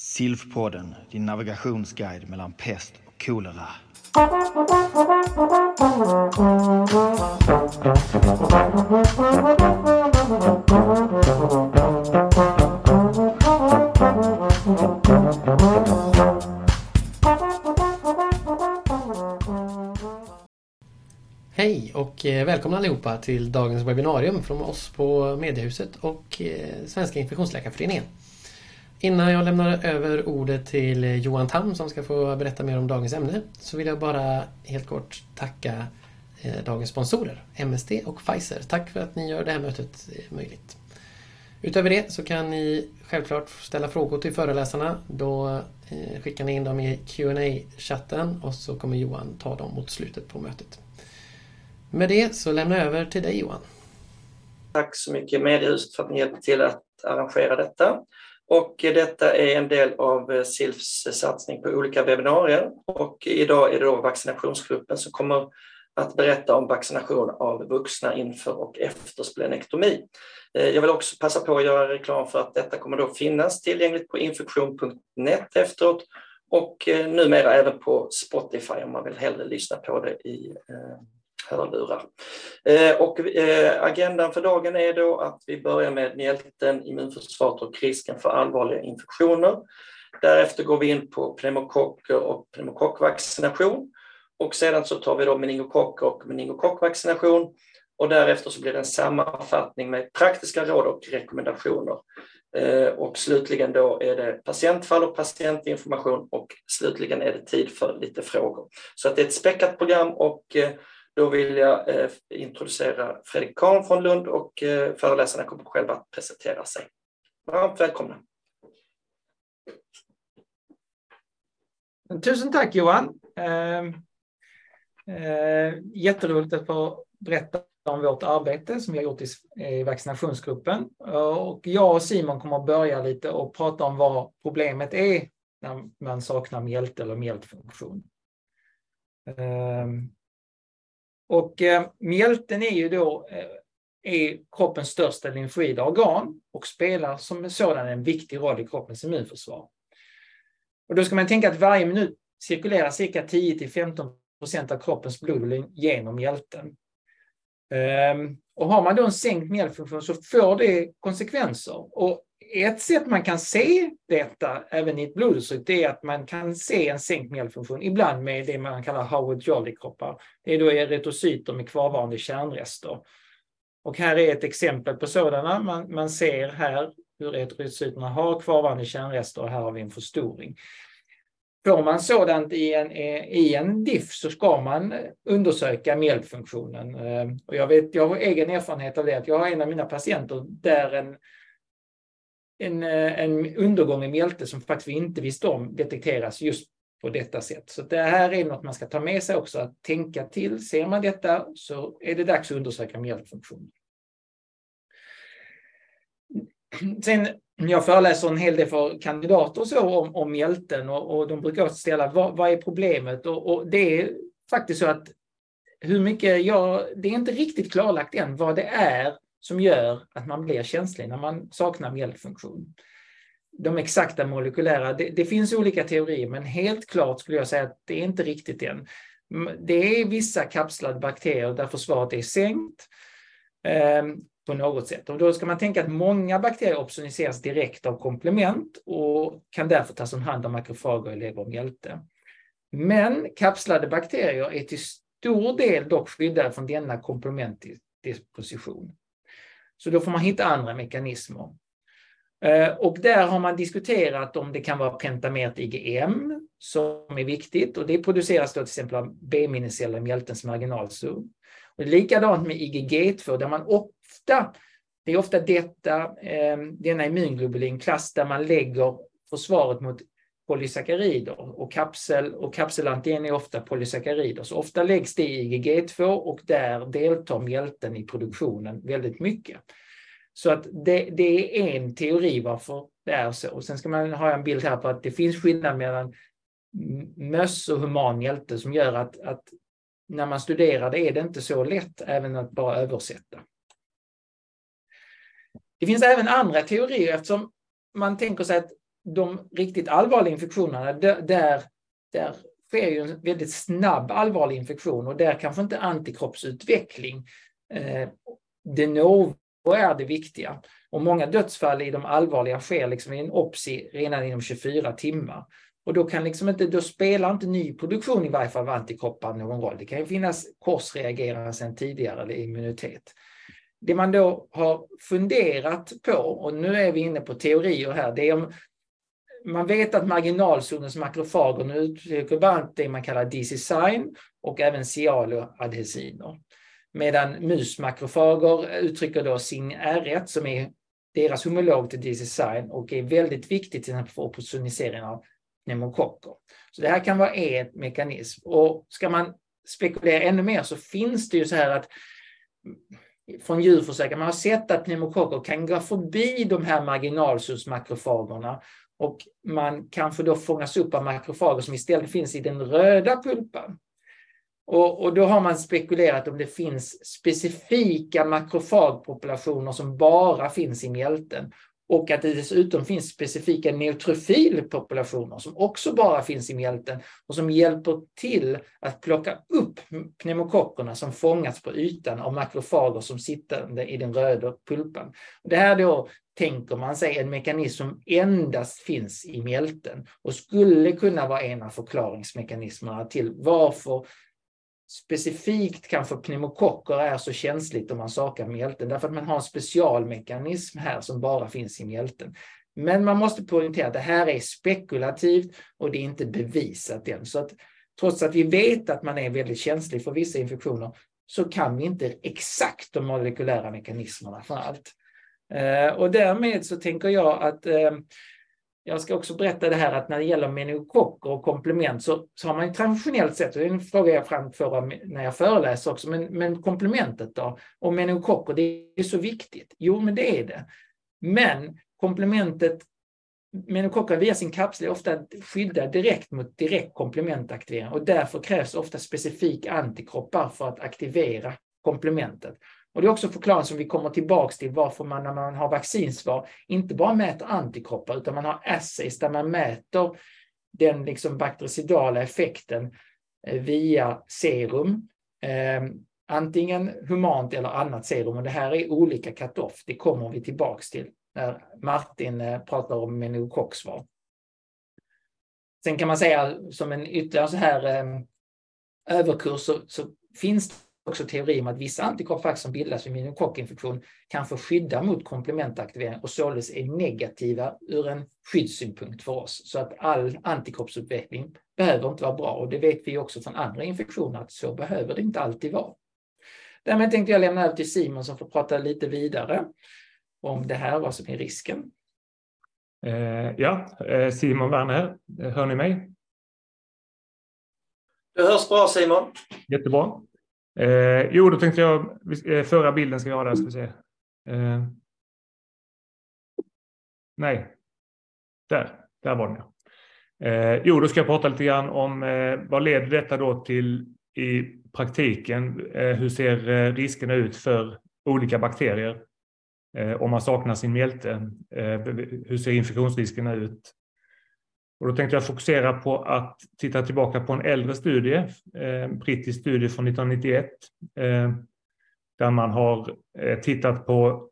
Silfpodden, din navigationsguide mellan pest och kolera. Hej och eh, välkomna allihopa till dagens webbinarium från oss på Mediehuset och eh, Svenska Infektionsläkarföreningen. Innan jag lämnar över ordet till Johan Tam som ska få berätta mer om dagens ämne så vill jag bara helt kort tacka eh, dagens sponsorer MSD och Pfizer. Tack för att ni gör det här mötet eh, möjligt. Utöver det så kan ni självklart ställa frågor till föreläsarna. Då eh, skickar ni in dem i qa chatten och så kommer Johan ta dem mot slutet på mötet. Med det så lämnar jag över till dig Johan. Tack så mycket Mediehuset för att ni hjälpte till att arrangera detta. Och detta är en del av eh, SILFs satsning på olika webbinarier och idag är det då vaccinationsgruppen som kommer att berätta om vaccination av vuxna inför och efter splenektomi. Eh, jag vill också passa på att göra reklam för att detta kommer då finnas tillgängligt på infektion.net efteråt och eh, numera även på Spotify om man vill hellre lyssna på det i hörlurar. Eh, och eh, agendan för dagen är då att vi börjar med mjälten, immunförsvaret och risken för allvarliga infektioner. Därefter går vi in på pneumokocker och pneumokockvaccination och sedan så tar vi då meningokocker och meningokockvaccination och därefter så blir det en sammanfattning med praktiska råd och rekommendationer. Eh, och slutligen då är det patientfall och patientinformation och slutligen är det tid för lite frågor. Så att det är ett späckat program och eh, då vill jag eh, introducera Fredrik Kahn från Lund och eh, föreläsarna kommer själva att presentera sig. Varmt välkomna. Tusen tack Johan. Eh, eh, jätteroligt att få berätta om vårt arbete som vi har gjort i, i vaccinationsgruppen. Och jag och Simon kommer att börja lite och prata om vad problemet är när man saknar mjälte eller mjältfunktion. Eh, och eh, mjälten är ju då eh, är kroppens största lymfoida organ och spelar som sådan en viktig roll i kroppens immunförsvar. Och då ska man tänka att varje minut cirkulerar cirka 10 till 15 procent av kroppens blodvolym genom mjälten. Ehm, och har man då en sänkt mjältfunktion så får det konsekvenser. Och ett sätt man kan se detta även i ett blodtryck, det är att man kan se en sänkt mjölkfunktion, ibland med det man kallar Howard Jolly-kroppar. Det är då erytrocyter med kvarvarande kärnrester. Och här är ett exempel på sådana. Man, man ser här hur erytrocyterna har kvarvarande kärnrester och här har vi en förstoring. Får man sådant i en, i en diff så ska man undersöka mjölkfunktionen. Eh, och jag, vet, jag har egen erfarenhet av det, att jag har en av mina patienter där en en, eh, en undergång i mjälte som faktiskt vi inte visste om detekteras just på detta sätt. Så det här är något man ska ta med sig också, att tänka till. Ser man detta så är det dags att undersöka mjältfunktionen. Sen, jag föreläser en hel del för kandidater och så om, om mjälten och, och de brukar ställa vad, vad är problemet? Och, och, det är faktiskt så att hur mycket jag, det är inte riktigt klarlagt än vad det är som gör att man blir känslig när man saknar mjältfunktion. De exakta molekylära, det, det, finns olika teorier, men helt klart skulle jag säga att det är inte riktigt än. Det är vissa kapslade bakterier där försvaret är sänkt eh, på något sätt. Och då ska man tänka att många bakterier opsoniseras direkt av komplement och kan därför tas om hand av makrofager i lever och mjälte. Men kapslade bakterier är till stor del dock skyddade från denna komplementdisposition. Så då får man hitta andra mekanismer. Eh, och där har man diskuterat om det kan vara pentamert IgM som är viktigt och det produceras då till exempel av B-minneceller i mjältens marginalzon. Och likadant med IgG2 där man ofta, det är ofta detta, eh, denna immunglobulinklass där man lägger försvaret mot polysackarider och, kapsel, och kapselantigen är ofta polysackarider. Så ofta läggs det i IgG2 och där deltar mjälten i produktionen väldigt mycket. Så att det, det är en teori varför det är så. Och sen ska man ha en bild här på att det finns skillnad mellan möss och human mjälte som gör att, att när man studerar det är det inte så lätt även att bara översätta. Det finns även andra teorier eftersom man tänker sig att de riktigt allvarliga infektionerna, där, där, sker ju en väldigt snabb allvarlig infektion och där kanske inte antikroppsutveckling eh, de novo är det viktiga. Och många dödsfall i de allvarliga sker liksom i en OPSI redan inom 24 timmar. Och då, kan liksom inte, då spelar inte ny produktion i varje fall av antikroppar någon roll. Det kan ju finnas korsreagerande sedan tidigare eller immunitet. Det man då har funderat på, och nu är vi inne på teorier här, det är om man vet att marginalzonens makrofager uttrycker bland det man kallar DC-sign och även cialoadhesiner. Medan musmakrofager uttrycker då sin R1 som är deras homolog till DC-sign och är väldigt viktigt till exempel för opportunisering av pneumokocker. Så det här kan vara en mekanism. Och ska man spekulera ännu mer så finns det ju så här att från djurförsök, man har sett att pneumokocker kan gå förbi de här marginalsusmakrofagerna och man kanske då fångas upp av makrofager som istället finns i den röda pulpan. Och, och, då har man spekulerat om det finns specifika makrofagpopulationer som bara finns i mjälten och att det dessutom finns specifika neutrofilpopulationer som också bara finns i mjälten och som hjälper till att plocka upp pneumokockerna som fångats på ytan av makrofager som sitter i den röda pulpan. Det här då tänker man sig en mekanism som endast finns i mjälten och skulle kunna vara en av förklaringsmekanismerna till varför specifikt kanske pneumokocker är så känsligt om man sakar mjälten, därför att man har en specialmekanism här som bara finns i mjälten. Men man måste poängtera att det här är spekulativt och det är inte bevisat än. Så att trots att vi vet att man är väldigt känslig för vissa infektioner så kan vi inte exakt de molekylära mekanismerna för allt. Eh, och därmed så tänker jag att eh, jag ska också berätta det här att när det gäller meningokocker och komplement så, så har man traditionellt sett, och det är en fråga jag framför när jag föreläser också, men, men komplementet då, och meningokocker, det är så viktigt. Jo, men det är det. Men komplementet, meningokocker via sin kapsel är ofta skyddad direkt mot direkt komplementaktivering och därför krävs ofta specifika antikroppar för att aktivera komplementet. Och det är också förklaringen som vi kommer tillbaks till varför man när man har vaccinsvar inte bara mäter antikroppar utan man har assays där man mäter den liksom baktericidala effekten eh, via serum. Eh, antingen humant eller annat serum och det här är olika cut-off. Det kommer vi tillbaks till när Martin eh, pratar om meningokocksvar. Sen kan man säga som en ytterligare så här eh, överkurs så, så finns också teori om att vissa antikroppar som bildas vid meningokockinfektion kan få skydda mot komplementaktivering och således är negativa ur en skyddssynpunkt för oss. Så att all antikroppsutveckling behöver inte vara bra och det vet vi också från andra infektioner att så behöver det inte alltid vara. Därmed tänkte jag lämna över till Simon som får prata lite vidare om det här, vad som är risken. Eh, ja, eh, Simon Werner, hör ni mig? Det hörs bra Simon. Jättebra. Eh, jo, då tänkte jag, eh, förra bilden ska jag ha där, ska vi se. Eh, nej, där, där var den ja. Eh, jo, då ska jag prata lite grann om eh, vad leder detta då till i praktiken? Eh, hur ser eh, riskerna ut för olika bakterier eh, om man saknar sin mjälte? Eh, hur ser infektionsriskerna ut? Och då tänkte jag fokusera på att titta tillbaka på en äldre studie, en brittisk studie från 1991, eh, där man har eh, tittat på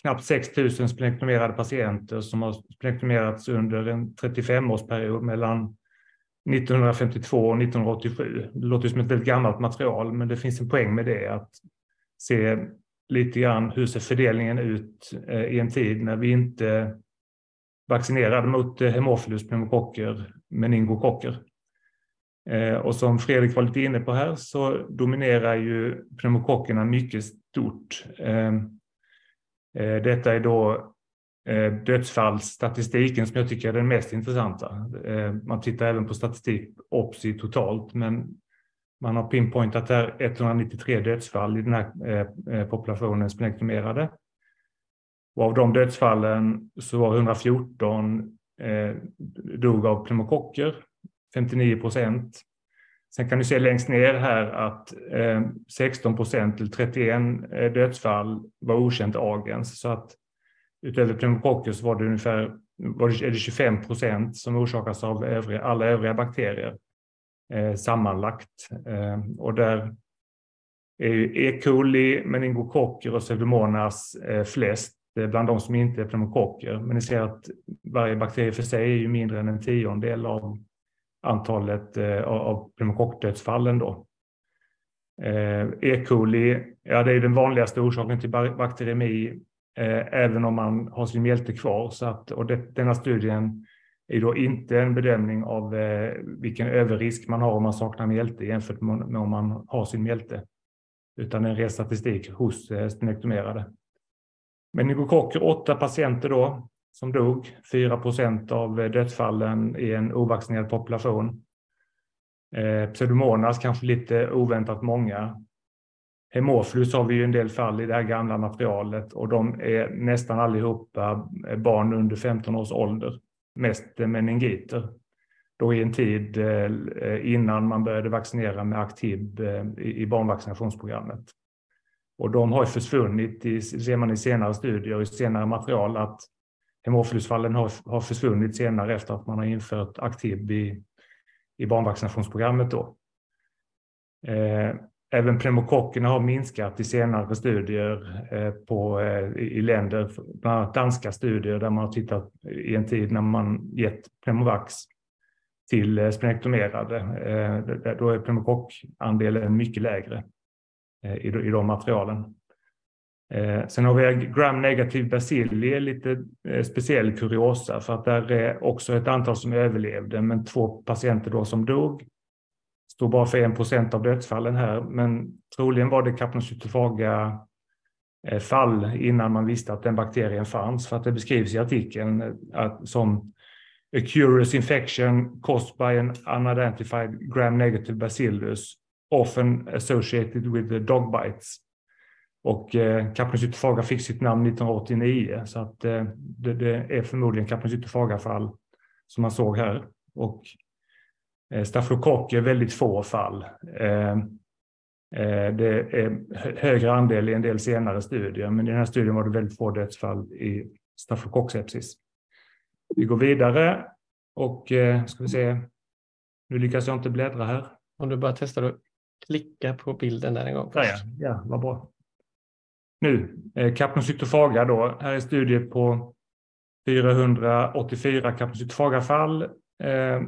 knappt 6 000 splenektomerade patienter som har splenektomerats under en 35-årsperiod mellan 1952 och 1987. Det låter som ett väldigt gammalt material, men det finns en poäng med det, att se lite grann hur ser fördelningen ut i en tid när vi inte vaccinerad mot eh, hemofilus pneumokocker, meningokocker. Eh, och som Fredrik var lite inne på här så dominerar ju pneumokockerna mycket stort. Eh, detta är då dödsfallsstatistiken som jag tycker är den mest intressanta. Man tittar även på statistik OPSI totalt, men man har pinpointat här 193 dödsfall i den här populationen splenektomerade. Och av de dödsfallen så var 114 eh, dog av pneumokocker, 59 procent. Sen kan du se längst ner här att eh, 16 procent till 31 eh, dödsfall var okänt agens. Så att utöver pneumokocker så var det ungefär är det 25 procent som orsakas av övriga, alla övriga bakterier eh, sammanlagt. Eh, och där är E. coli, meningokocker och pseudomonas eh, flest Eh, bland de som inte är pneumokocker. Men ni ser att varje bakterie för sig är ju mindre än en tiondel av antalet eh, av pneumokockdödsfallen. Då. Eh, e. coli, ja det är den vanligaste orsaken till bakteriemi även om man har sin mjälte kvar. Så att, och det, denna studien är då inte en bedömning av vilken överrisk man har om man saknar mjälte jämfört med om man har sin mjälte. Utan en ren statistik hos stenektomerade. Meningokocker, åtta patienter då som dog. 4 procent av eh, dödsfallen i en ovaccinerad population. Eh, Pseudomonas kanske lite oväntat många. Hemoflus har vi ju en del fall i det här gamla materialet och de är nästan allihopa eh, barn under 15 års ålder. Mest eh, meningiter. Då i en tid innan man började vaccinera med aktiv i barnvaccinationsprogrammet. Och de har försvunnit, i, ser man i senare studier och i senare material, att hemofylusfallen har, har försvunnit senare efter att man har infört aktiv i, i barnvaccinationsprogrammet. Då. Eh, även pneumokockerna har minskat i senare studier eh, på, eh, i länder, bland annat danska studier där man har tittat i en tid när man gett pneumovax till eh, splenektomerade. Eh, då är pneumokockandelen mycket lägre. Eh, I, i de materialen. Eh, sen har vi gram-negativ bacilli, lite eh, speciell kuriosa för att där är också ett antal som överlevde, men två patienter då som dog. Står bara för en procent av dödsfallen här, men troligen var det kapnocytofaga eh, fall innan man visste att den bakterien fanns, för att det beskrivs i artikeln eh, att, som a curious infection caused by an unidentified gram-negative bacillus often associated with the dog bites. Och eh, Capnocytofaga fick sitt namn 1989 så att eh, det, det, är förmodligen Capnocytofaga-fall som man såg här. Och eh, stafylokock är väldigt få fall. Eh, eh, det är högre andel i en del senare studier, men i den här studien var det väldigt få dödsfall i stafylokocksepsis. Vi går vidare och eh, ska vi se. Nu lyckas jag inte bläddra här. Om du bara testar att klicka på bilden där en gång. Ja, ja, ja vad bra. Nu, eh, kapnocytofaga då. Här är studier på 484 kapnocytofaga-fall eh,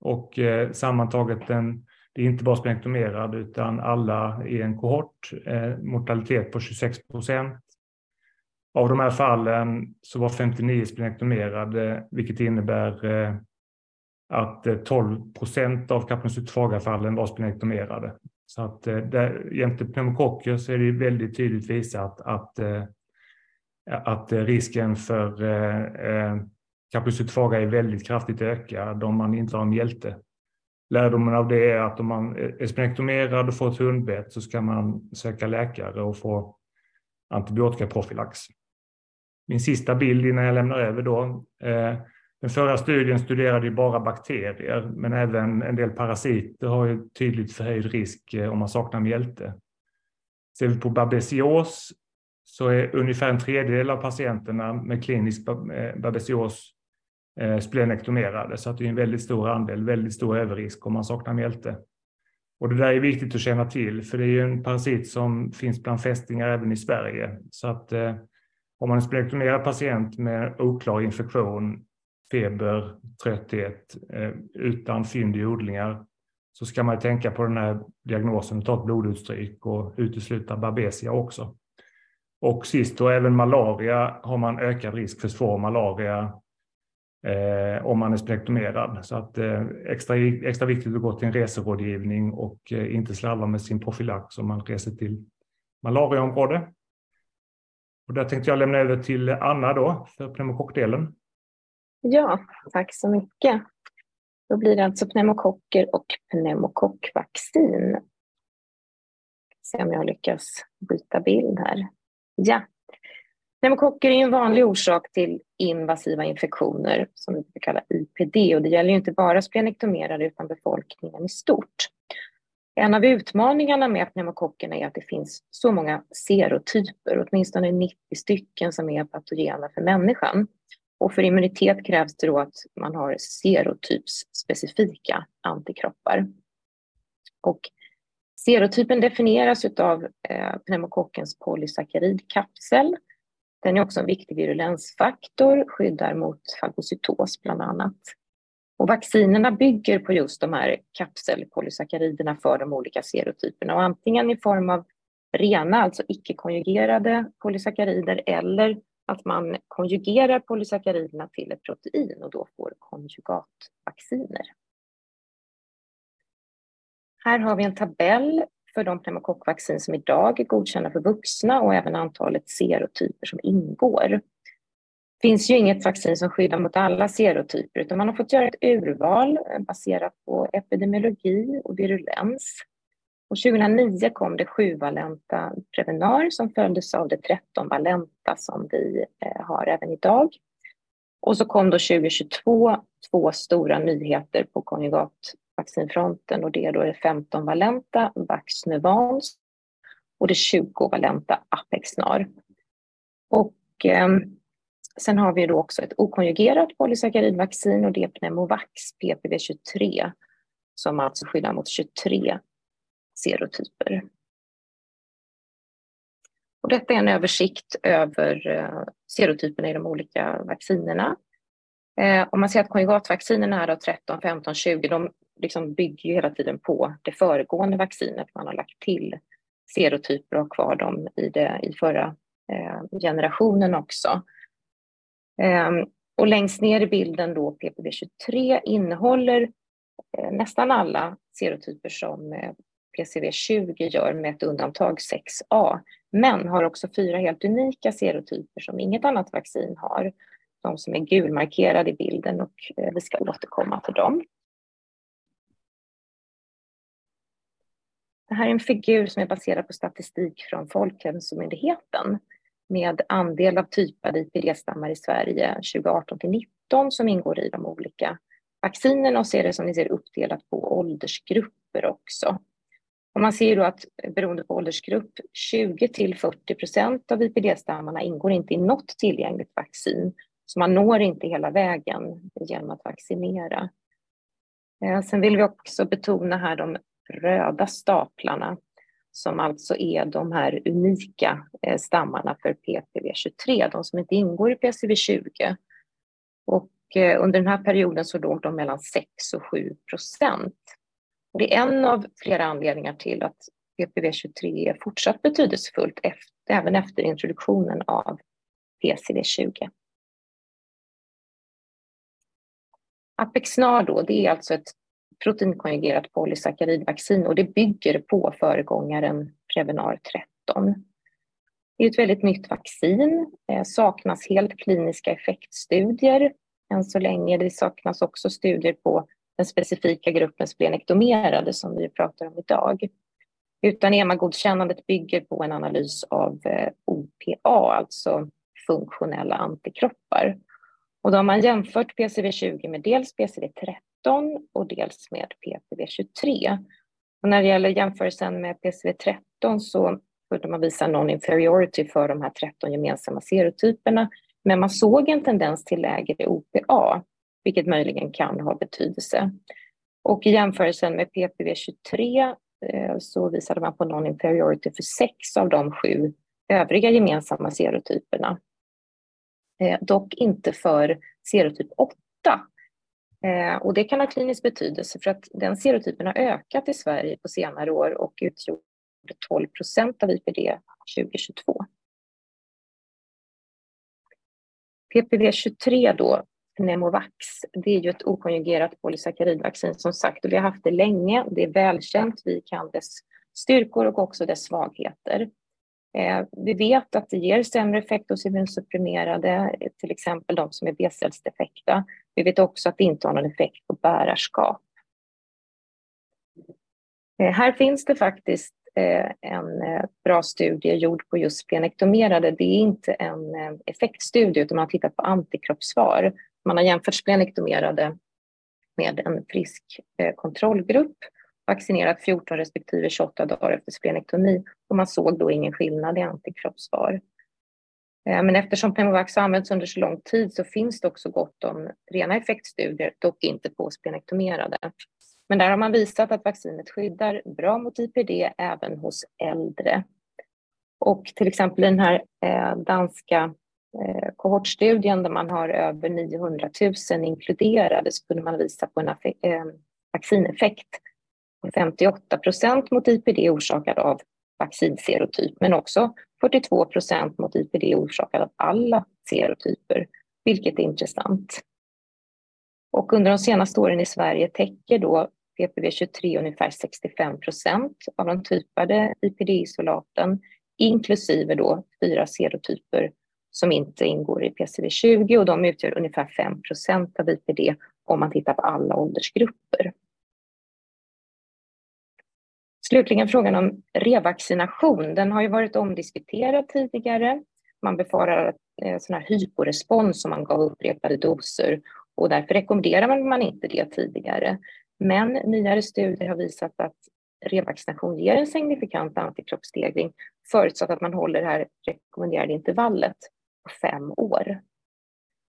och eh, sammantaget den, det är inte bara spenektomerad utan alla i en kohort, eh, mortalitet på 26 procent. Av de här fallen så var 59 spenektomerade, vilket innebär att 12 procent av kapnocytofaga-fallen var spenektomerade. Så att eh, där, jämte pneumokocker så är det väldigt tydligt visat att, eh, att, att risken för kapacitet kapnocytofaga är väldigt kraftigt ökad om man inte har mjälte. Lärdomen av det är att om man är spenektomerad och får ett hundbett så ska man söka läkare och få antibiotikaprofylax. Min sista bild innan jag lämnar över då. Den förra studien studerade ju bara bakterier, men även en del parasiter har ju tydligt förhöjd risk eh, om man saknar mjälte. Ser vi på babesios så är ungefär en tredjedel av patienterna med klinisk eh, babesios eh, splenektomerade, så att det är en väldigt stor andel, väldigt stor överrisk om man saknar mjälte. Och det där är viktigt att känna till, för det är ju en parasit som finns bland fästingar även i Sverige. Så att eh, om man är splenektomerad patient med oklar infektion feber, trötthet eh, utan fynd i odlingar så ska man tänka på den här diagnosen ta ett blodutstryk och utesluta babesia också. Och sist då även malaria har man ökad risk för svår malaria eh, om man är spektromerad. Så att eh, extra, extra viktigt att gå till en reserådgivning och eh, inte slarva med sin profylax om man reser till malariaområde. Och där tänkte jag lämna över till Anna då för pneumokockdelen. Ja, tack så mycket. Då blir det alltså pneumokocker och pneumokockvaccin. Se om jag lyckas byta bild här. Ja. Pneumokocker är en vanlig orsak till invasiva infektioner som vi kallar IPD och det gäller ju inte bara splenektomerade utan befolkningen i stort. En av utmaningarna med pneumokockerna är att det finns så många serotyper, åtminstone 90 stycken som är patogena för människan. Och för immunitet krävs det då att man har serotypsspecifika antikroppar. Och serotypen definieras av eh, pneumokockens polysackaridkapsel. Den är också en viktig virulensfaktor, skyddar mot fagocytos bland annat. Och vaccinerna bygger på just de här kapselpolysackariderna för de olika serotyperna och antingen i form av rena, alltså icke-konjugerade polysackarider eller att man konjugerar polysackariderna till ett protein och då får konjugatvacciner. Här har vi en tabell för de pneumokockvaccin som idag är godkända för vuxna och även antalet serotyper som ingår. Det finns ju inget vaccin som skyddar mot alla serotyper utan man har fått göra ett urval baserat på epidemiologi och virulens. Och 2009 kom det sjuvalenta Prevenar som följdes av det 13-valenta som vi eh, har även idag. Och så kom då 2022 två stora nyheter på konjugatvaccinfronten och det är då det 15-valenta Vaxnuvans och det 20-valenta Apexnar. Och eh, sen har vi då också ett okonjugerat polysackaridvaccin och det är Pneumovax PPV23 som alltså skyddar mot 23 serotyper. Och detta är en översikt över eh, serotyperna i de olika vaccinerna. Eh, om man ser att konjugatvaccinerna här 13, 15, 20, de liksom bygger ju hela tiden på det föregående vaccinet. Man har lagt till serotyper och har kvar dem i, det, i förra eh, generationen också. Ehm, och längst ner i bilden då PPV23 innehåller nästan alla serotyper som PCV20 gör med ett undantag 6A, men har också fyra helt unika serotyper som inget annat vaccin har. De som är gulmarkerade i bilden och eh, vi ska återkomma till dem. Det här är en figur som är baserad på statistik från Folkhälsomyndigheten med andel av typade IPD-stammar i Sverige 2018 till 19 som ingår i de olika vaccinerna och ser det som ni ser uppdelat på åldersgrupper också. Och man ser då att beroende på åldersgrupp, 20 till 40 procent av IPD-stammarna ingår inte i något tillgängligt vaccin. Så man når inte hela vägen genom att vaccinera. Eh, sen vill vi också betona här de röda staplarna som alltså är de här unika eh, stammarna för PPV23, de som inte ingår i PCV20. Och eh, under den här perioden så låg de mellan 6 och 7 procent. Och det är en av flera anledningar till att PPV23 är fortsatt betydelsefullt efter, även efter introduktionen av PCV20. Apexnar då, det är alltså ett proteinkonjugerat polysackaridvaccin och det bygger på föregångaren Prevenar 13. Det är ett väldigt nytt vaccin, det saknas helt kliniska effektstudier än så länge. Det saknas också studier på den specifika gruppen splenektomerade som vi pratar om idag. Utan EMA-godkännandet bygger på en analys av eh, OPA, alltså funktionella antikroppar. Och då har man jämfört PCV20 med dels PCV13 och dels med PCV23. Och när det gäller jämförelsen med PCV13 så kunde man visa non-inferiority för de här 13 gemensamma serotyperna, men man såg en tendens till lägre OPA vilket möjligen kan ha betydelse. Och i jämförelsen med PPV23 eh, så visade man på non-inferiority för sex av de sju övriga gemensamma serotyperna. Eh, dock inte för serotyp 8. Eh, och det kan ha klinisk betydelse för att den serotypen har ökat i Sverige på senare år och utgjorde 12 procent av IPD 2022. PPV23 då Pneumovax, det är ju ett okonjugerat polysackaridvaccin som sagt och vi har haft det länge. Det är välkänt, vi kan dess styrkor och också dess svagheter. Eh, vi vet att det ger sämre effekt hos immunsupprimerade, till exempel de som är B-cellsdefekta. Vi vet också att det inte har någon effekt på bärarskap. Eh, här finns det faktiskt eh, en eh, bra studie gjord på just splenektomerade. Det är inte en eh, effektstudie utan man har tittat på antikroppssvar man har jämfört splenektomerade med en frisk eh, kontrollgrupp, vaccinerat 14 respektive 28 dagar efter splenektomi och man såg då ingen skillnad i antikroppssvar. Eh, men eftersom Pneumovax har använts under så lång tid så finns det också gott om rena effektstudier, dock inte på splenektomerade. Men där har man visat att vaccinet skyddar bra mot IPD även hos äldre. Och till exempel i den här eh, danska Eh, kohortstudien där man har över 900 000 inkluderade så kunde man visa på en eh, vaccineffekt på 58 procent mot IPD orsakad av vaccinserotyp men också 42 procent mot IPD orsakad av alla serotyper, vilket är intressant. Och under de senaste åren i Sverige täcker då PPV23 ungefär 65 procent av de typade IPD-isolaten, inklusive då fyra serotyper som inte ingår i PCV20 och de utgör ungefär 5 av IPD om man tittar på alla åldersgrupper. Slutligen frågan om revaccination. Den har ju varit omdiskuterad tidigare. Man befarar att eh, sån här hyporespons om man gav upprepade doser och därför rekommenderar man inte det tidigare. Men nyare studier har visat att revaccination ger en signifikant antikroppsstegring förutsatt att man håller det här rekommenderade intervallet fem år.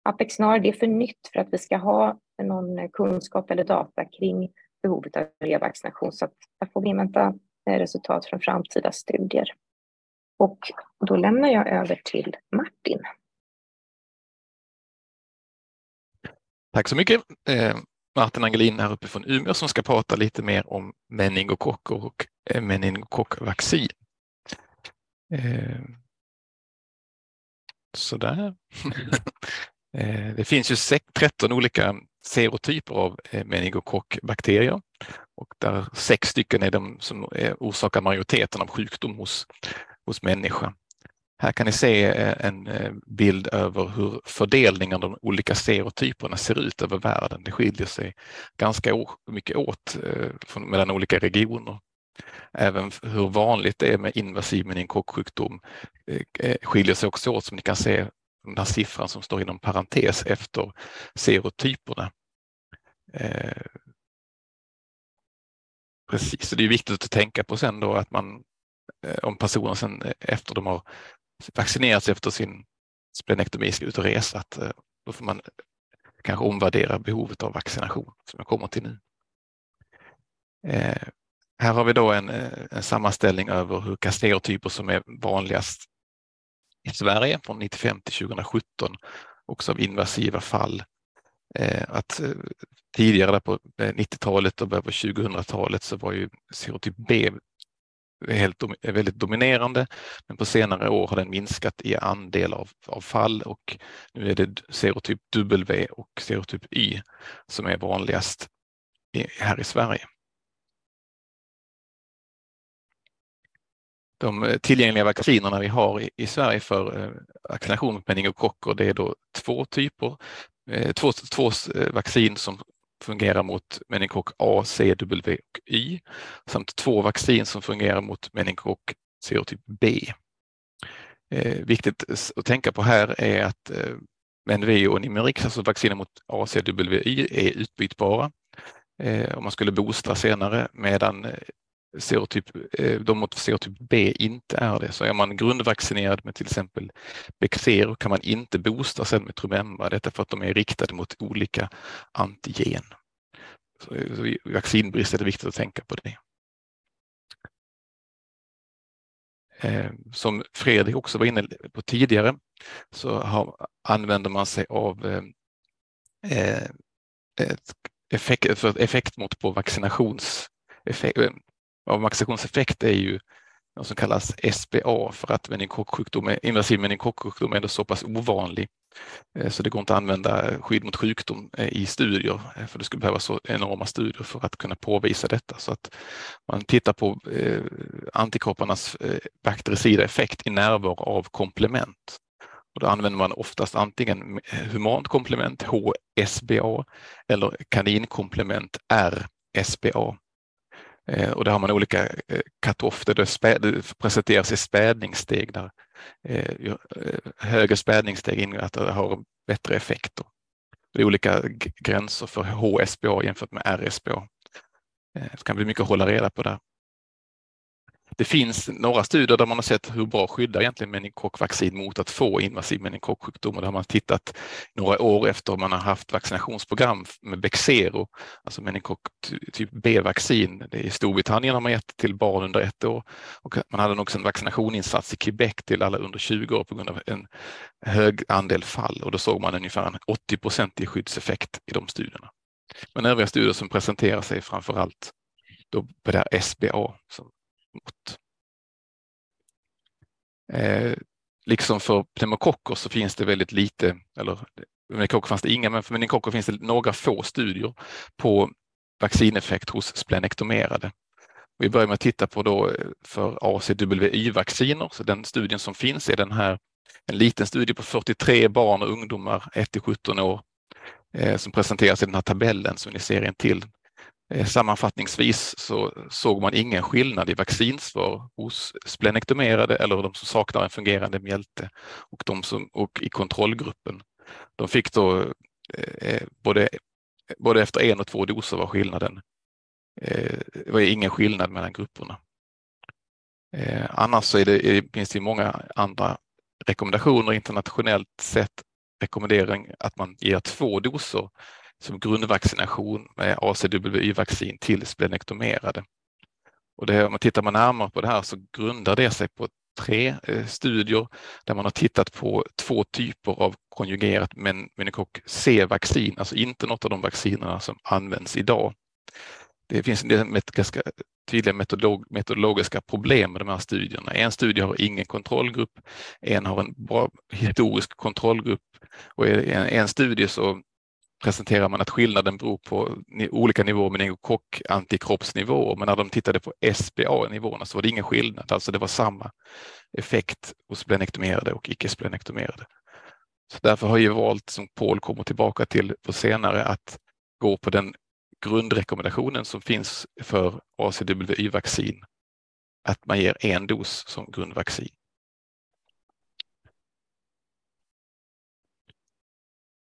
Apexnar det är för nytt för att vi ska ha någon kunskap eller data kring behovet av revaccination så att där får vi invänta eh, resultat från framtida studier. Och då lämnar jag över till Martin. Tack så mycket. Eh, Martin Angelin här uppe från Umeå som ska prata lite mer om meningokocker och eh, meningokockvaccin. Sådär. Eh, det finns ju 13 olika serotyper av eh, meningokockbakterier och där sex stycken är de som eh, orsakar majoriteten av sjukdom hos, hos människa. Här kan ni se en bild över hur fördelningen av de olika serotyperna ser ut över världen. Det skiljer sig ganska mycket åt mellan olika regioner. Även hur vanligt det är med invasiv meningokocksjukdom eh, eh, skiljer sig också åt som ni kan se den här siffran som står inom parentes efter serotyperna. Eh, precis, så det är viktigt att tänka på sen då att man eh, om personen sen efter de har vaccinerats efter sin splenektomi ska ut och resa, att då får man kanske omvärdera behovet av vaccination som jag kommer till nu. Eh, här har vi då en, eh, en sammanställning över vilka stereotyper som är vanligast i Sverige från 95 till 2017, också av invasiva fall. Eh, att eh, tidigare på 90-talet och början på 2000-talet så var ju serotyp B helt, väldigt dominerande, men på senare år har den minskat i andel av, av fall och nu är det serotyp W och serotyp Y som är vanligast i, här i Sverige. De eh, tillgängliga vaccinerna vi har i, i Sverige för eh, vaccination mot meningokocker, det är då två typer. Eh, två, två vaccin som fungerar mot meningokock A, C, W och Y samt två vaccin som fungerar mot meningokock serotyp B. Eh, viktigt att tänka på här är att eh, MNV och Nimerix, alltså vacciner mot A, C, W, Y, är utbytbara eh, om man skulle boosta senare medan serotyp, eh, de mot serotyp B inte är det. Så är man grundvaccinerad med till exempel Bexero kan man inte boosta sen med Trumemba, detta för att de är riktade mot olika antigen. Så eh, vid vaccinbrist är det viktigt att tänka på det. Eh, som Fredrik också var inne på tidigare så har, använder man sig av eh, ett effekt, för effektmått på vaccinationseffekt, av vaccinationseffekt är ju något som kallas SBA för att meningokocksjukdom, invasiv meningokocksjukdom är så pass ovanlig eh, så det går inte att använda skydd mot sjukdom eh, i studier eh, för det skulle behövas så enorma studier för att kunna påvisa detta. Så att man tittar på antikropparnas baktericida effekt i närvaro av komplement. Och då använder man oftast antingen humant komplement, HSBA, eller kaninkomplement, RSBA. Eh, och där har man olika eh, cut-off där det, spä, det presenteras i spädningssteg där eh, högre spädningssteg innebär att det har bättre effekter. Det är olika gränser för HSBA jämfört med RSBA. Det kan bli mycket att hålla reda på där. Det finns några studier där man har sett hur bra skyddar egentligen meningokockvaccin mot att få invasiv meningokocksjukdom och där har man tittat några år efter man har haft vaccinationsprogram med Bexero, alltså meningokock typ B-vaccin. I Storbritannien har man gett till barn under ett år och man hade också en vaccinationsinsats i Quebec till alla under 20 år på grund av en hög andel fall och då såg man ungefär en 80 procentig skyddseffekt i de studierna. Men övriga studier som presenterar sig framför allt då på det här SBA som mot. Eh, liksom för pneumokocker så finns det väldigt lite, eller meningokocker fanns det inga, men för meningokocker finns det några få studier på vaccineffekt hos splenektomerade. Vi börjar med att titta på då eh, för ACWY-vacciner, så den studien som finns är den här, en liten studie på 43 barn och ungdomar 1 till 17 år eh, som presenteras i den här tabellen som ni ser en till Eh, Eh, sammanfattningsvis så såg man ingen skillnad i vaccinsvar hos splenektomerade eller de som saknar en fungerande mjälte och, de som, och i kontrollgruppen. De fick då eh, eh, både, både efter en och två doser var skillnaden. Eh, det var ingen skillnad mellan grupperna. Eh, annars så är det, finns det många andra rekommendationer internationellt sett rekommendering att man ger två doser som grundvaccination med ACWY-vaccin till splenektomerade. Och det, om man tittar man närmare på det här så grundar det sig på tre eh, studier där man har tittat på två typer av konjugerat meningokock C-vaccin, alltså inte något av de vaccinerna som används idag. Det finns en del ganska tydliga metodolog metodologiska problem med de här studierna. En studie har ingen kontrollgrupp, en har en bra historisk kontrollgrupp och i en, en studie så presenterar man att skillnaden beror på olika nivåer med meningokock antikroppsnivåer, men när de tittade på SBA-nivåerna så var det ingen skillnad, alltså det var samma effekt hos splenektomerade och icke splenektomerade. Så därför har jag valt, som Paul kommer tillbaka till på senare, att gå på den grundrekommendationen som finns för ACWY-vaccin, att man ger en dos som grundvaccin.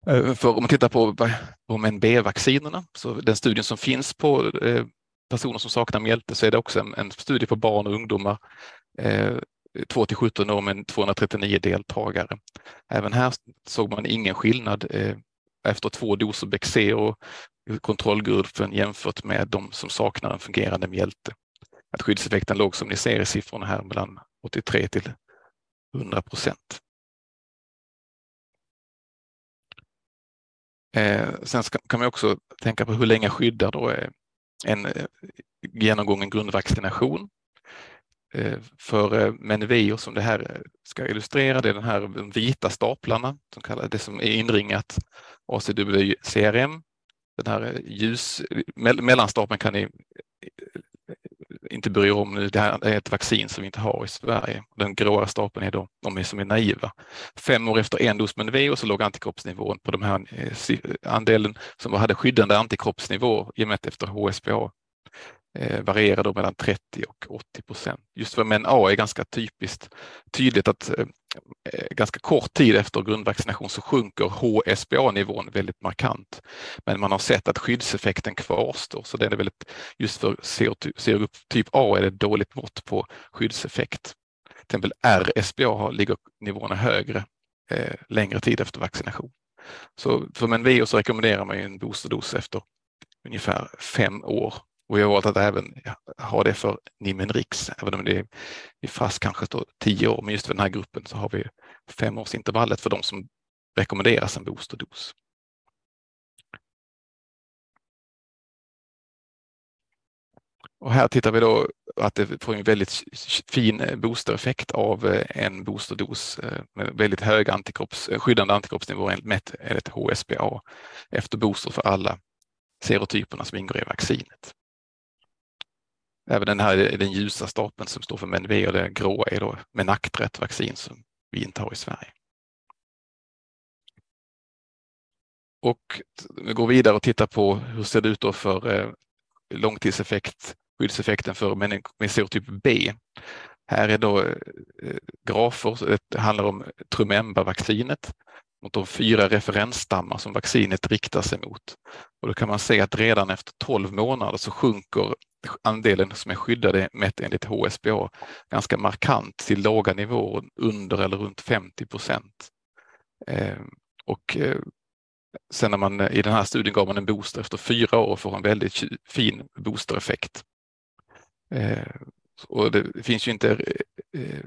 Eh, för om man tittar på, på MNB-vaccinerna, så den studien som finns på eh, personer som saknar mjälte så är det också en, en studie på barn och ungdomar, eh, 2 till 17 år med 239 deltagare. Även här såg man ingen skillnad eh, efter två doser Bexero, kontrollgruppen jämfört med de som saknar en fungerande mjälte. Att skyddseffekten låg som ni ser i siffrorna här mellan 83 till 100 procent. Eh, sen ska, kan man också tänka på hur länge skyddar då eh, en eh, genomgången grundvaccination. Eh, för eh, Menveo som det här eh, ska illustrera, det är den här de vita staplarna, som kallar det som är inringat ACW-CRM. Den här eh, ljus, mellanstapeln kan ni inte bryr om nu. Det här är ett vaccin som vi inte har i Sverige. Den gråa stapeln är då de som är naiva. Fem år efter en dos Menveo så låg antikroppsnivån på de här eh, andelen som hade skyddande antikroppsnivå gemätt efter HSPA eh, varierar då mellan 30 och 80 procent. Just för män A är ganska typiskt tydligt att eh, eh, ganska kort tid efter grundvaccination så sjunker HSBA-nivån väldigt markant. Men man har sett att skyddseffekten kvarstår, så det är väldigt, just för serotyp typ A är det dåligt mått på skyddseffekt. Till exempel RSBA ligger nivåerna högre eh, längre tid efter vaccination. Så för Menveo så rekommenderar man en boosterdos efter ungefär fem år och jag har valt att även ha det för Nimenrix, även om det är fast kanske står tio år. Men just för den här gruppen så har vi femårsintervallet för de som rekommenderas en boosterdos. Och här tittar vi då att det får en väldigt fin eh, boostereffekt av eh, en boosterdos eh, med väldigt hög antikropps, skyddande antikroppsnivå mätt enligt HSBA efter booster för alla serotyperna som ingår i vaccinet. Även den här den ljusa stapeln som står för Menve och den gråa är då Menactret vaccin som vi inte har i Sverige. Och vi går vidare och tittar på hur ser det ut då för eh, långtidseffekt, skyddseffekten för människor serotyp B. Här är då eh, grafer, det handlar om Trumemba-vaccinet mot de fyra referensstammar som vaccinet riktar sig mot. Och då kan man se att redan efter 12 månader så sjunker andelen som är skyddade mätt enligt HSBA ganska markant till låga nivåer under eller runt 50 procent. Eh, och eh, sen när man eh, i den här studien gav man en booster efter fyra år får en väldigt fin boostereffekt. Eh, och det finns ju inte eh, eh,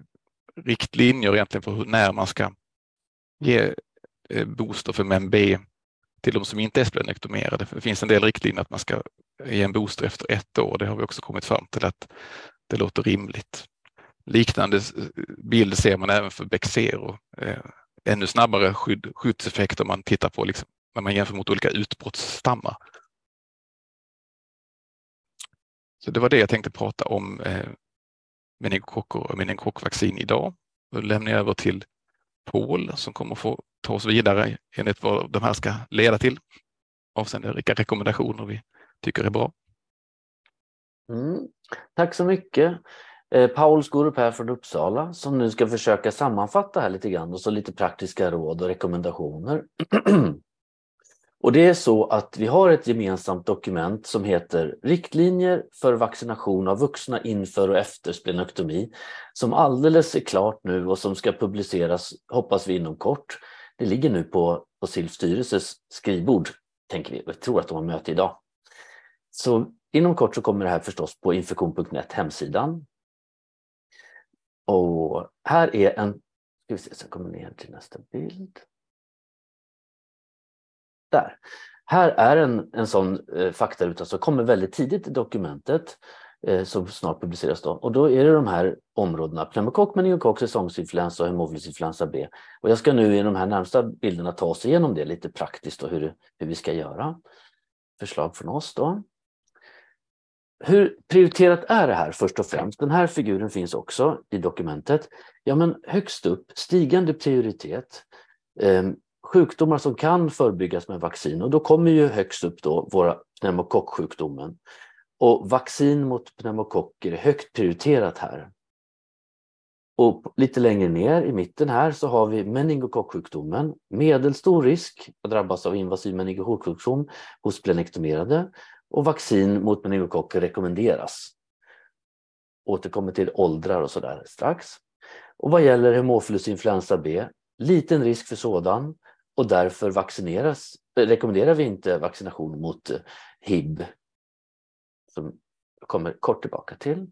riktlinjer egentligen för hur, när man ska ge Eh, booster för MB till de som inte är splenektomerade. Det finns en del riktlinjer att man ska ge en booster efter ett år. Det har vi också kommit fram till att det låter rimligt. Liknande bild ser man även för Bexero. Eh, ännu snabbare skydd, skyddseffekt om man tittar på liksom, när man jämför mot olika utbrottsstammar. Så det var det jag tänkte prata om eh, meningokocker och meningokockvaccin idag. Då lämnar jag över till Paul som kommer få ta oss vidare enligt vad de här ska leda till avseende vilka rekommendationer vi tycker är bra. Mm. Tack så mycket. Eh, Paul Skorup här från Uppsala som nu ska försöka sammanfatta här lite grann och så lite praktiska råd och rekommendationer. och det är så att vi har ett gemensamt dokument som heter Riktlinjer för vaccination av vuxna inför och efter splenektomi som alldeles är klart nu och som ska publiceras, hoppas vi inom kort. Det ligger nu på, på SILF styrelses skrivbord, tänker vi. Jag tror att de har möte idag. Så inom kort så kommer det här förstås på infektion.net hemsidan. Och här är en, ska vi se så jag kommer ner till nästa bild. Där. Här är en, en sån eh, faktaruta som kommer väldigt tidigt i dokumentet eh, som snart publiceras då. Och då är det de här områdena pneumokock, meningokock, säsongsinfluensa och hemofilusinfluensa B. Och jag ska nu i de här närmsta bilderna ta oss igenom det lite praktiskt och hur, hur vi ska göra. Förslag från oss då. Hur prioriterat är det här först och främst? Den här figuren finns också i dokumentet. Ja, men högst upp, stigande prioritet. Eh, sjukdomar som kan förebyggas med vaccin och då kommer ju högst upp då våra pneumokocksjukdomen. Och vaccin mot pneumokocker är högt prioriterat här. Och lite längre ner i mitten här så har vi meningokocksjukdomen. Medelstor risk att drabbas av invasiv meningokocksjukdom hos plenektomerade och vaccin mot meningokocker rekommenderas. Återkommer till åldrar och sådär strax. Och vad gäller hemofilusinfluensa B, liten risk för sådan och därför vaccineras, rekommenderar vi inte vaccination mot eh, HIB som jag kommer kort tillbaka till.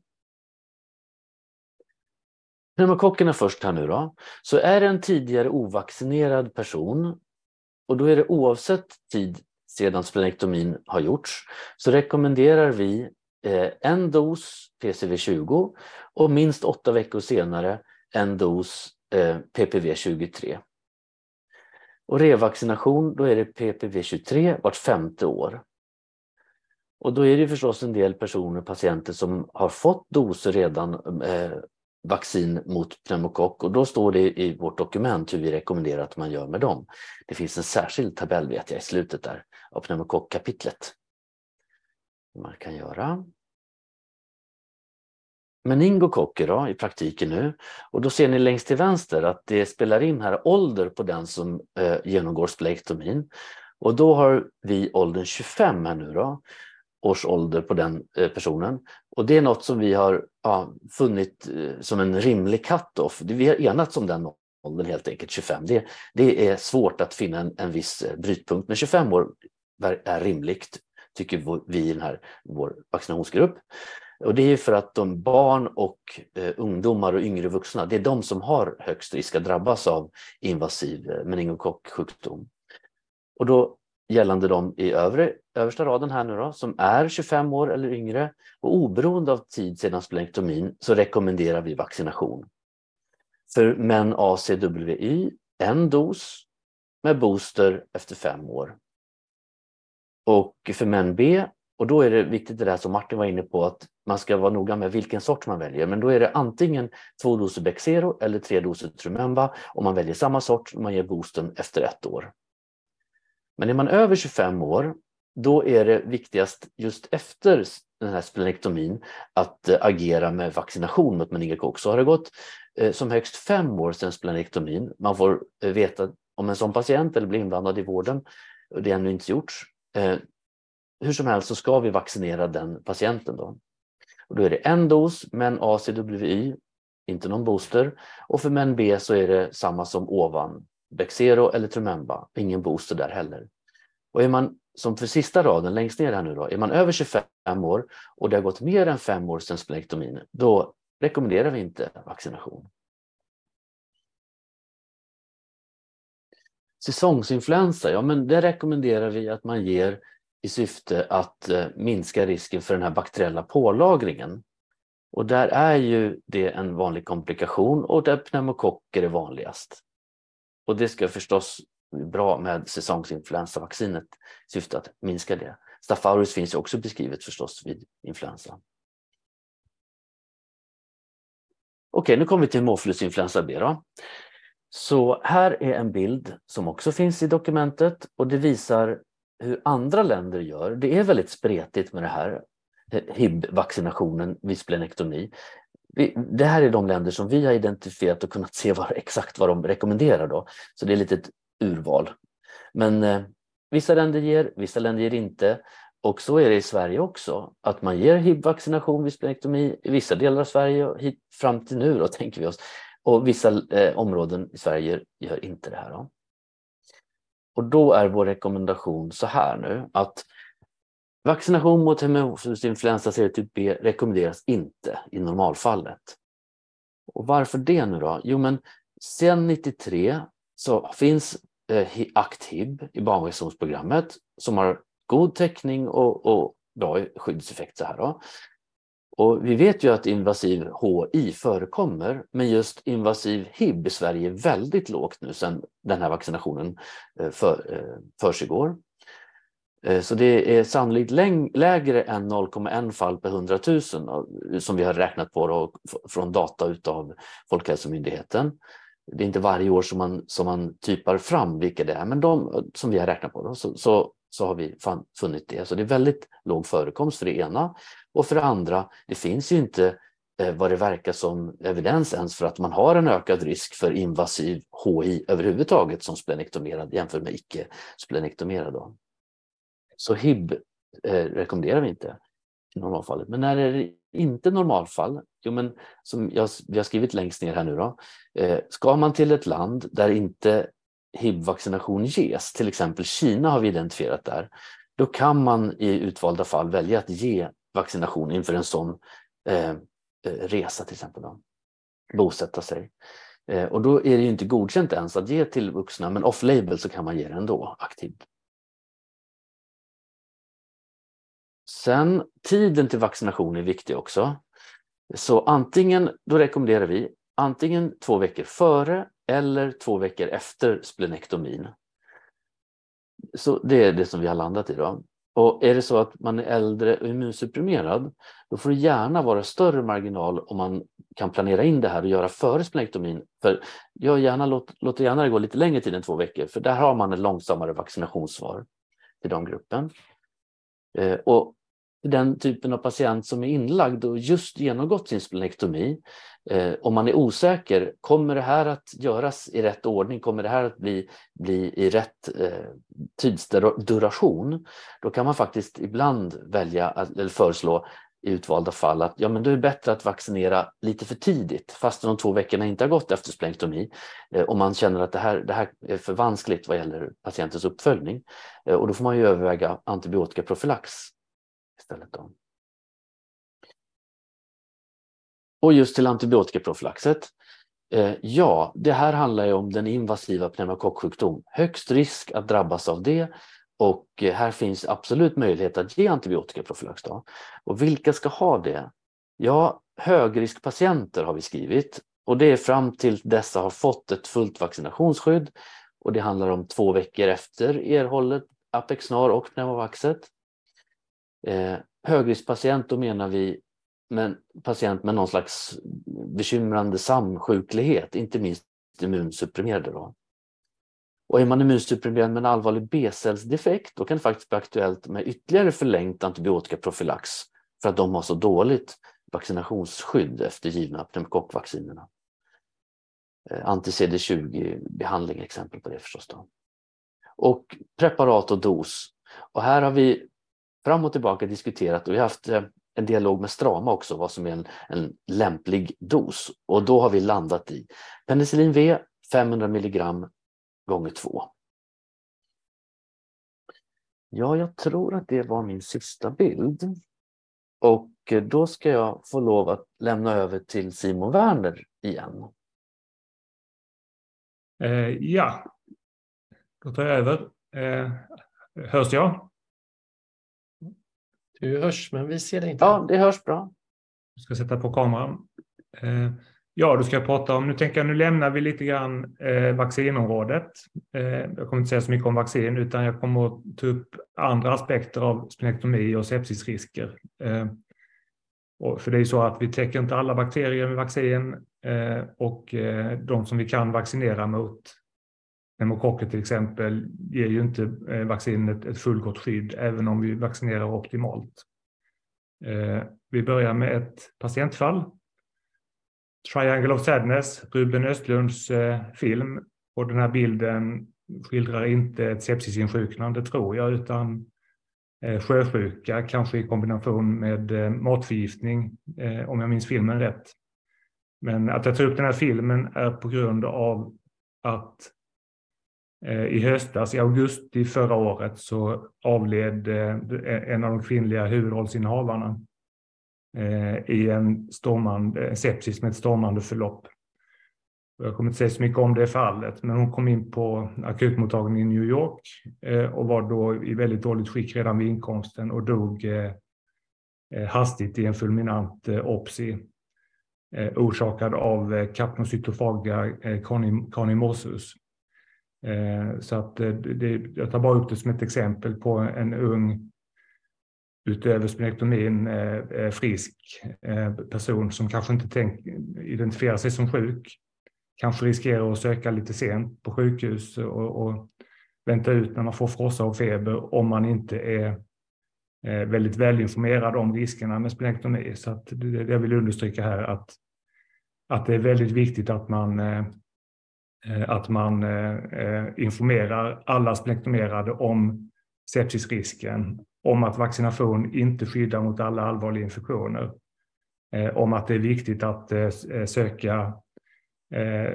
Pneumokockerna först här nu då. Så är det en tidigare ovaccinerad person och då är det oavsett tid sedan splenektomin har gjorts så rekommenderar vi eh, en dos PCV20 och minst åtta veckor senare en dos eh, PPV23. Och revaccination, då är det PPV23 vart femte år. Och då är det förstås en del personer, patienter som har fått doser redan eh, vaccin mot pneumokock och då står det i vårt dokument hur vi rekommenderar att man gör med dem. Det finns en särskild tabell vet jag i slutet där av pneumokockkapitlet. Man kan göra. Meningokocker då, i praktiken nu. Och då ser ni längst till vänster att det spelar in här ålder på den som eh, genomgår splektomin. Och då har vi åldern 25 här nu då års ålder på den eh, personen. Och det är något som vi har ja, funnit eh, som en rimlig cut-off. Vi har enats om den åldern helt enkelt, 25. Det, det är svårt att finna en, en viss eh, brytpunkt, men 25 år är rimligt, tycker vi i den här, vår vaccinationsgrupp. Och det är för att de barn och eh, ungdomar och yngre vuxna, det är de som har högst risk att drabbas av invasiv eh, meningokocksjukdom. Och då gällande de i övre, översta raden här nu då, som är 25 år eller yngre och oberoende av tid sedan splenektomin så rekommenderar vi vaccination. För män ACWY, en dos med booster efter fem år. Och för män B, och då är det viktigt det där som Martin var inne på att man ska vara noga med vilken sort man väljer. Men då är det antingen två doser Bexero eller tre doser Trumemba och man väljer samma sort och man ger boosten efter ett år. Men är man över 25 år då är det viktigast just efter den här splenektomin att eh, agera med vaccination mot meningokock. Så har det gått eh, som högst fem år sedan splenektomin. Man får eh, veta om en sån patient eller blir inblandad i vården. och Det har ännu inte gjorts. Hur som helst så ska vi vaccinera den patienten. Då, och då är det en dos män Y, inte någon booster. Och för män B så är det samma som ovan, Bexero eller Trumemba, ingen booster där heller. Och är man som för sista raden längst ner här nu då, är man över 25 år och det har gått mer än fem år sedan splektomin, då rekommenderar vi inte vaccination. Säsongsinfluensa, ja men det rekommenderar vi att man ger i syfte att eh, minska risken för den här bakteriella pålagringen. Och där är ju det en vanlig komplikation och där pneumokocker är vanligast. Och det ska förstås bra med säsongsinfluensavaccinet i syfte att minska det. Staphylococcus finns ju också beskrivet förstås vid influensa. Okej, nu kommer vi till hemofilusinfluensa B. Då. Så här är en bild som också finns i dokumentet och det visar hur andra länder gör. Det är väldigt spretigt med det här eh, HIB-vaccinationen vid splenektomi. Det här är de länder som vi har identifierat och kunnat se var, exakt vad de rekommenderar. Då. Så det är lite ett urval. Men eh, vissa länder ger, vissa länder ger inte. Och så är det i Sverige också, att man ger HIB-vaccination, vid splenektomi i vissa delar av Sverige hit, fram till nu då, tänker vi oss. Och vissa eh, områden i Sverige gör inte det här. Då. Och då är vår rekommendation så här nu att vaccination mot hemofilusinfluensa typ B rekommenderas inte i normalfallet. Och varför det nu då? Jo men sedan 93 så finns eh, ACT-HIB i barnvaccinationsprogrammet som har god täckning och, och bra skyddseffekt. Så här då. Och vi vet ju att invasiv HI förekommer, men just invasiv HIB i Sverige är väldigt lågt nu sedan den här vaccinationen eh, för, eh, försiggår. Eh, så det är sannolikt lägre än 0,1 fall per 100 000 som vi har räknat på då, från data utav Folkhälsomyndigheten det är inte varje år som man, som man typar fram vilka det är, men de som vi har räknat på då, så, så, så har vi funnit det. Så det är väldigt låg förekomst för det ena. Och för det andra, det finns ju inte eh, vad det verkar som evidens ens för att man har en ökad risk för invasiv HI överhuvudtaget som splenektomerad jämfört med icke splenektomerad. Så HIB eh, rekommenderar vi inte i normalfallet. Men när är det inte normalfall? Jo, men som jag, vi har skrivit längst ner här nu då. Eh, ska man till ett land där inte HIV-vaccination ges, till exempel Kina har vi identifierat där, då kan man i utvalda fall välja att ge vaccination inför en sån eh, eh, resa till exempel. Då. Bosätta sig. Eh, och då är det ju inte godkänt ens att ge till vuxna, men off-label så kan man ge det ändå aktivt. Sen tiden till vaccination är viktig också. Så antingen, då rekommenderar vi antingen två veckor före eller två veckor efter splenektomin. Så det är det som vi har landat i. Då. Och är det så att man är äldre och immunsupprimerad, då får det gärna vara större marginal om man kan planera in det här och göra före splenektomin. För jag gärna, låt, låter gärna det gå lite längre tid än två veckor, för där har man ett långsammare vaccinationssvar i den gruppen. Eh, och den typen av patient som är inlagd och just genomgått sin splenektomi, eh, om man är osäker, kommer det här att göras i rätt ordning? Kommer det här att bli, bli i rätt eh, tidsduration? Då kan man faktiskt ibland välja att, eller föreslå i utvalda fall att ja, men då är det bättre att vaccinera lite för tidigt fast de två veckorna inte har gått efter splenktomi, Eh, om man känner att det här, det här är för vanskligt vad gäller patientens uppföljning. Eh, och då får man ju överväga antibiotikaprofylax istället. Då. Och just till antibiotikaprofylaxet. Eh, ja, det här handlar ju om den invasiva pneumokocksjukdom. Högst risk att drabbas av det och eh, här finns absolut möjlighet att ge antibiotikaprofylax. Då. Och vilka ska ha det? Ja, högriskpatienter har vi skrivit och det är fram till dessa har fått ett fullt vaccinationsskydd och det handlar om två veckor efter erhållet Apexnar och Pneumovaxet. Eh, högriskpatient, då menar vi men, patient med någon slags bekymrande samsjuklighet, inte minst immunsupprimerade. Då. Och är man immunsupprimerad med en allvarlig B-cellsdefekt då kan det faktiskt bli aktuellt med ytterligare förlängt antibiotikaprofylax för att de har så dåligt vaccinationsskydd efter givna pneumokockvaccinerna. Eh, Anti-CD20-behandling är exempel på det förstås. Då. Och preparat och dos. Och här har vi fram och tillbaka diskuterat och vi har haft eh, en dialog med Strama också vad som är en, en lämplig dos. Och då har vi landat i penicillin V 500 milligram gånger 2. Ja, jag tror att det var min sista bild. Och eh, då ska jag få lov att lämna över till Simon Werner igen. Eh, ja, då tar jag över. Eh, hörs jag? Du hörs, men vi ser dig inte. Ja, det hörs bra. Jag ska sätta på kameran. Eh, ja, då ska jag prata om, nu tänker jag, nu lämnar vi lite grann eh, vaccinområdet. Eh, jag kommer inte säga så mycket om vaccin, utan jag kommer att ta upp andra aspekter av splenektomi och sepsisrisker. Och för det är ju så att vi täcker inte alla bakterier med vaccin och de som vi kan vaccinera mot pneumokocker till exempel ger ju inte eh, vaccinet ett fullgott skydd även om vi vaccinerar optimalt. Eh, vi börjar med ett patientfall. Triangle of Sadness, Ruben Östlunds eh, film. Och den här bilden skildrar inte ett sepsisinsjuknande tror jag, utan sjösjuka, kanske i kombination med matförgiftning, om jag minns filmen rätt. Men att jag tar upp den här filmen är på grund av att Eh, i höstas, i augusti förra året, så avled eh, en av de kvinnliga huvudrollsinnehavarna eh, i en stormande, sepsis med ett stormande förlopp. Jag kommer inte säga så mycket om det fallet, men hon kom in på akutmottagningen i New York och var då i väldigt dåligt skick redan vid inkomsten och dog hastigt i en fulminant opsi orsakad av kapnocytofaga kanimosus. Eh, så att eh, det, jag tar bara upp det som ett exempel på en ung, utöver splenektomin, eh, frisk person som kanske inte tänk, identifierar sig som sjuk kanske riskerar att söka lite sent på sjukhus och, och vänta ut när man får frossa och feber om man inte är väldigt välinformerad om riskerna med splenektomi. Så att det, jag vill understryka här att, att det är väldigt viktigt att man, eh, Eh, att man eh, eh, informerar alla splenektomerade om sepsisrisken, om att vaccination inte skyddar mot alla allvarliga infektioner, om att det är viktigt att söka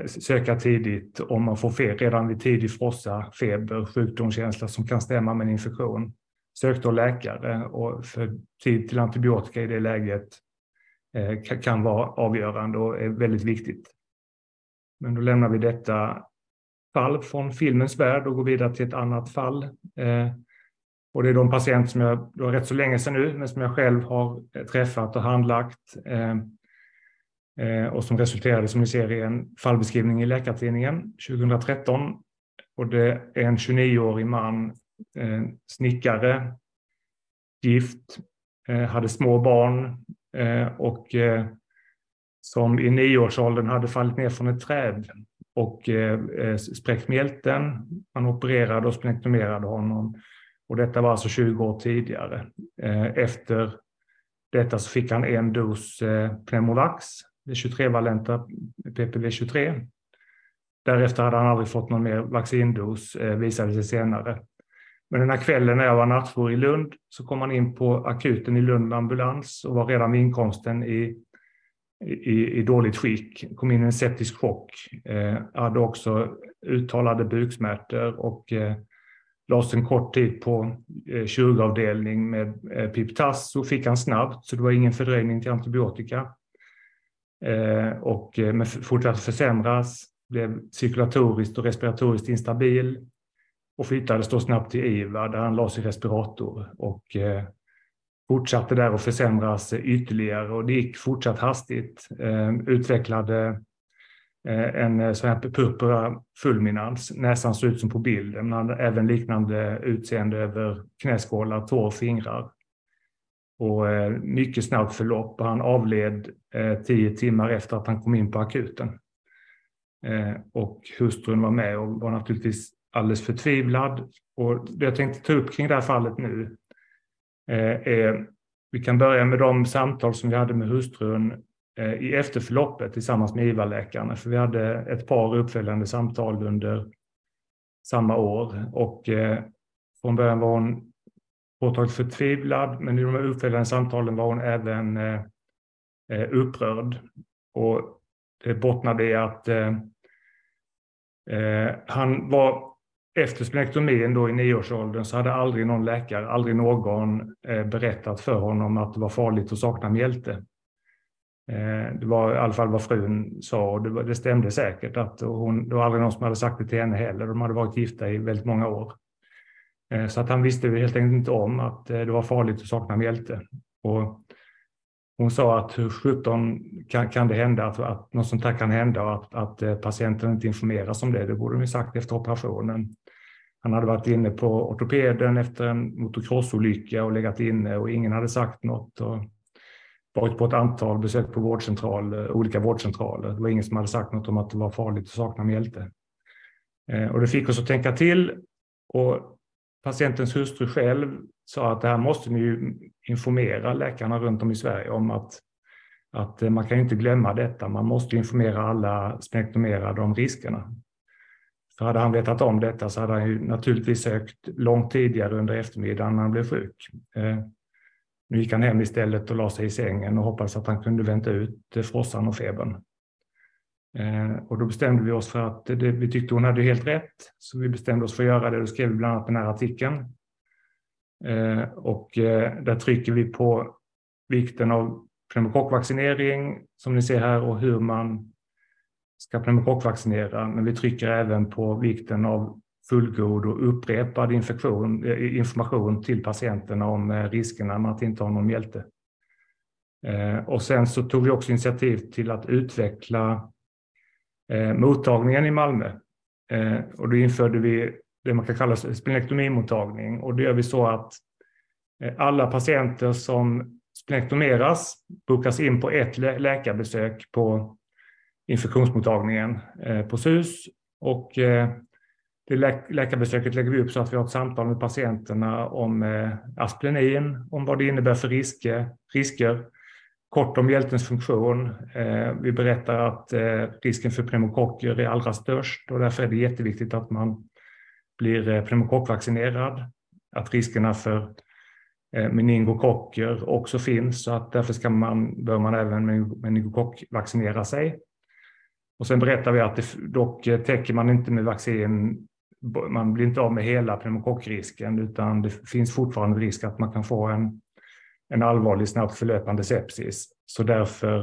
söka tidigt om man får fe redan vid tidig frossa, feber, sjukdomskänsla som kan stämma med en infektion. Sök då läkare och för tid till antibiotika i det läget kan vara avgörande och är väldigt viktigt. Men då lämnar vi detta fall från filmens värld och går vidare till ett annat fall. Eh, och det är de patient som jag, det var rätt så länge sedan nu, men som jag själv har eh, träffat och handlagt. Eh, Eh, och som resulterade som ni ser i en fallbeskrivning i Läkartidningen 2013. Och det är en 29-årig man, eh, snickare, gift, eh, hade små barn eh, och eh, som i nioårsåldern hade fallit ner från ett träd och eh, eh, spräckt mjälten. Man opererade och splenektomerade honom. Och detta var alltså 20 år tidigare. Eh, efter detta så fick han en dos Pneumovax det 23-valenta PPV-23. Därefter hade han aldrig fått någon mer vaccindos, eh, visade sig senare. Men den här kvällen när jag var nattjour i Lund så kom han in på akuten i Lund med ambulans och var redan vid inkomsten i, i, i dåligt skick. Kom in i en septisk chock. Eh, hade också uttalade buksmärtor och eh, lades en kort tid på eh, kirurgavdelning med eh, piptass och fick han snabbt så det var ingen fördröjning till antibiotika. Eh, och eh, men fortsatte försämras, blev cirkulatoriskt och respiratoriskt instabil och flyttades då snabbt till IVA där han lades i respirator och eh, fortsatte där att försämras ytterligare och det gick fortsatt hastigt. Eh, utvecklade eh, en eh, sån här purpura fulminans, nästan såg ut som på bilden, men även liknande utseende över knäskålar, tår och fingrar och mycket snabbt förlopp. Han avled tio timmar efter att han kom in på akuten. Och hustrun var med och var naturligtvis alldeles förtvivlad. Och det jag tänkte ta upp kring det här fallet nu Eh, är, vi kan börja med de samtal som vi hade med hustrun eh, i efterförloppet tillsammans med IVA-läkarna. För vi hade ett par uppföljande samtal under samma år och eh, från början var hon påtagligt förtvivlad, men i de uppföljande samtalen var hon även upprörd. Och det bottnade i att han var efter spenektomin då i nioårsåldern så hade aldrig någon läkare, aldrig någon eh, berättat för honom att det var farligt att sakna mjälte. Eh, det var i alla fall vad frun sa och det, det stämde säkert att hon, det var aldrig någon som hade sagt det till henne heller. De hade varit gifta i väldigt många år. Eh, så att han visste helt enkelt inte om att det var farligt att sakna mjälte. Och hon sa att hur sjutton kan, kan det hända att, att något sånt här kan hända och att, att patienten inte informeras om det. Det borde de sagt efter operationen. Han hade varit inne på ortopeden efter en motocrossolycka och legat inne och ingen hade sagt något. Och varit på ett antal besök på vårdcentral, olika vårdcentraler. Det var ingen som hade sagt något om att det var farligt att sakna mjälte. Eh, och det fick oss att tänka till. Och patientens hustru själv sa att det här måste ni ju informera läkarna runt om i Sverige om att, att eh, man kan inte glömma detta. Man måste informera alla spenektomerade om riskerna. För hade han vetat om detta så hade han ju naturligtvis sökt långt tidigare under eftermiddagen när han blev sjuk. Eh, nu gick han hem istället och la sig i sängen och hoppades att han kunde vänta ut eh, frossan och febern. Eh, och då bestämde vi oss för att det, vi tyckte hon hade helt rätt, så vi bestämde oss för att göra det. Då skrev vi bland annat den här artikeln. Och där trycker vi på vikten av pneumokockvaccinering, som ni ser här, och hur man ska pneumokockvaccinera. Men vi trycker även på vikten av fullgod och upprepad infektion, eh, information till patienterna om eh, riskerna med att inte ha någon mjälte. Eh, och sen så tog vi också initiativ till att utveckla mottagningen i Malmö. Och då införde vi det man kan kalla splenektomimottagning och det gör vi så att alla patienter som splenektomeras bokas in på ett läkarbesök på infektionsmottagningen eh, på SUS och eh, det lä läkarbesöket lägger vi upp så att vi har ett samtal med patienterna om eh, asplenin, om vad det innebär för risker, risker Kort om hjältens funktion. Vi berättar att risken för pneumokocker är allra störst och därför är det jätteviktigt att man blir pneumokockvaccinerad. Att riskerna för meningokocker också finns så att därför ska man, bör man även meningokockvaccinera sig. Och sen berättar vi att det, dock eh, täcker man inte med vaccin, man blir inte av med hela pneumokockrisken utan det finns fortfarande risk att man kan få en en allvarlig snabbt förlöpande sepsis. Så därför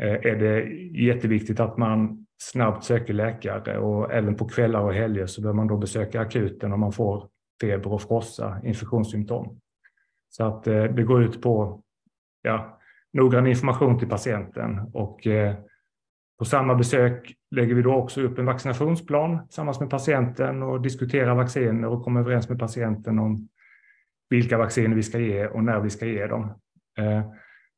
eh, är det jätteviktigt att man snabbt söker läkare och även på kvällar och helger så bör man då besöka akuten om man får feber och frossa, infektionssymptom. Så att eh, det går ut på ja, noggrann information till patienten och eh, på samma besök lägger vi då också upp en vaccinationsplan tillsammans med patienten och diskuterar vacciner och kommer överens med patienten om vilka vacciner vi ska ge och när vi ska ge dem. Eh,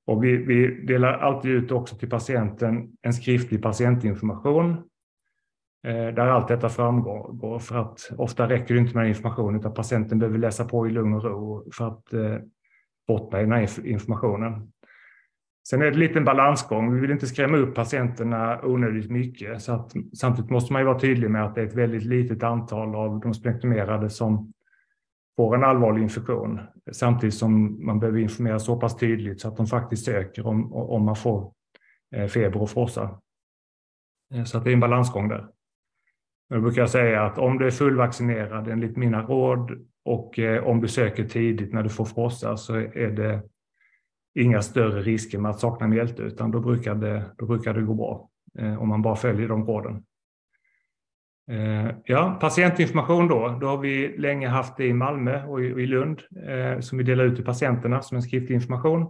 och vi, vi delar alltid ut också till patienten en skriftlig patientinformation eh, där allt detta framgår. För att ofta räcker det inte med information utan patienten behöver läsa på i lugn och ro för att eh, bottna i den här informationen. Sen är det lite en balansgång. Vi vill inte skrämma upp patienterna onödigt mycket. Så att, samtidigt måste man ju vara tydlig med att det är ett väldigt litet antal av de spenektomerade som får en allvarlig infektion samtidigt som man behöver informera så pass tydligt så att de faktiskt söker om, om man får eh, feber och frossa. Eh, så att det är en balansgång där. Jag brukar säga att om du är fullvaccinerad enligt mina råd och eh, om du söker tidigt när du får frossa så är det inga större risker med att sakna mjälte utan då brukar det, då brukar det gå bra eh, om man bara följer de råden. Eh, ja, patientinformation då. Då har vi länge haft det i Malmö och i Lund eh, som vi delar ut till patienterna som en skriftlig information.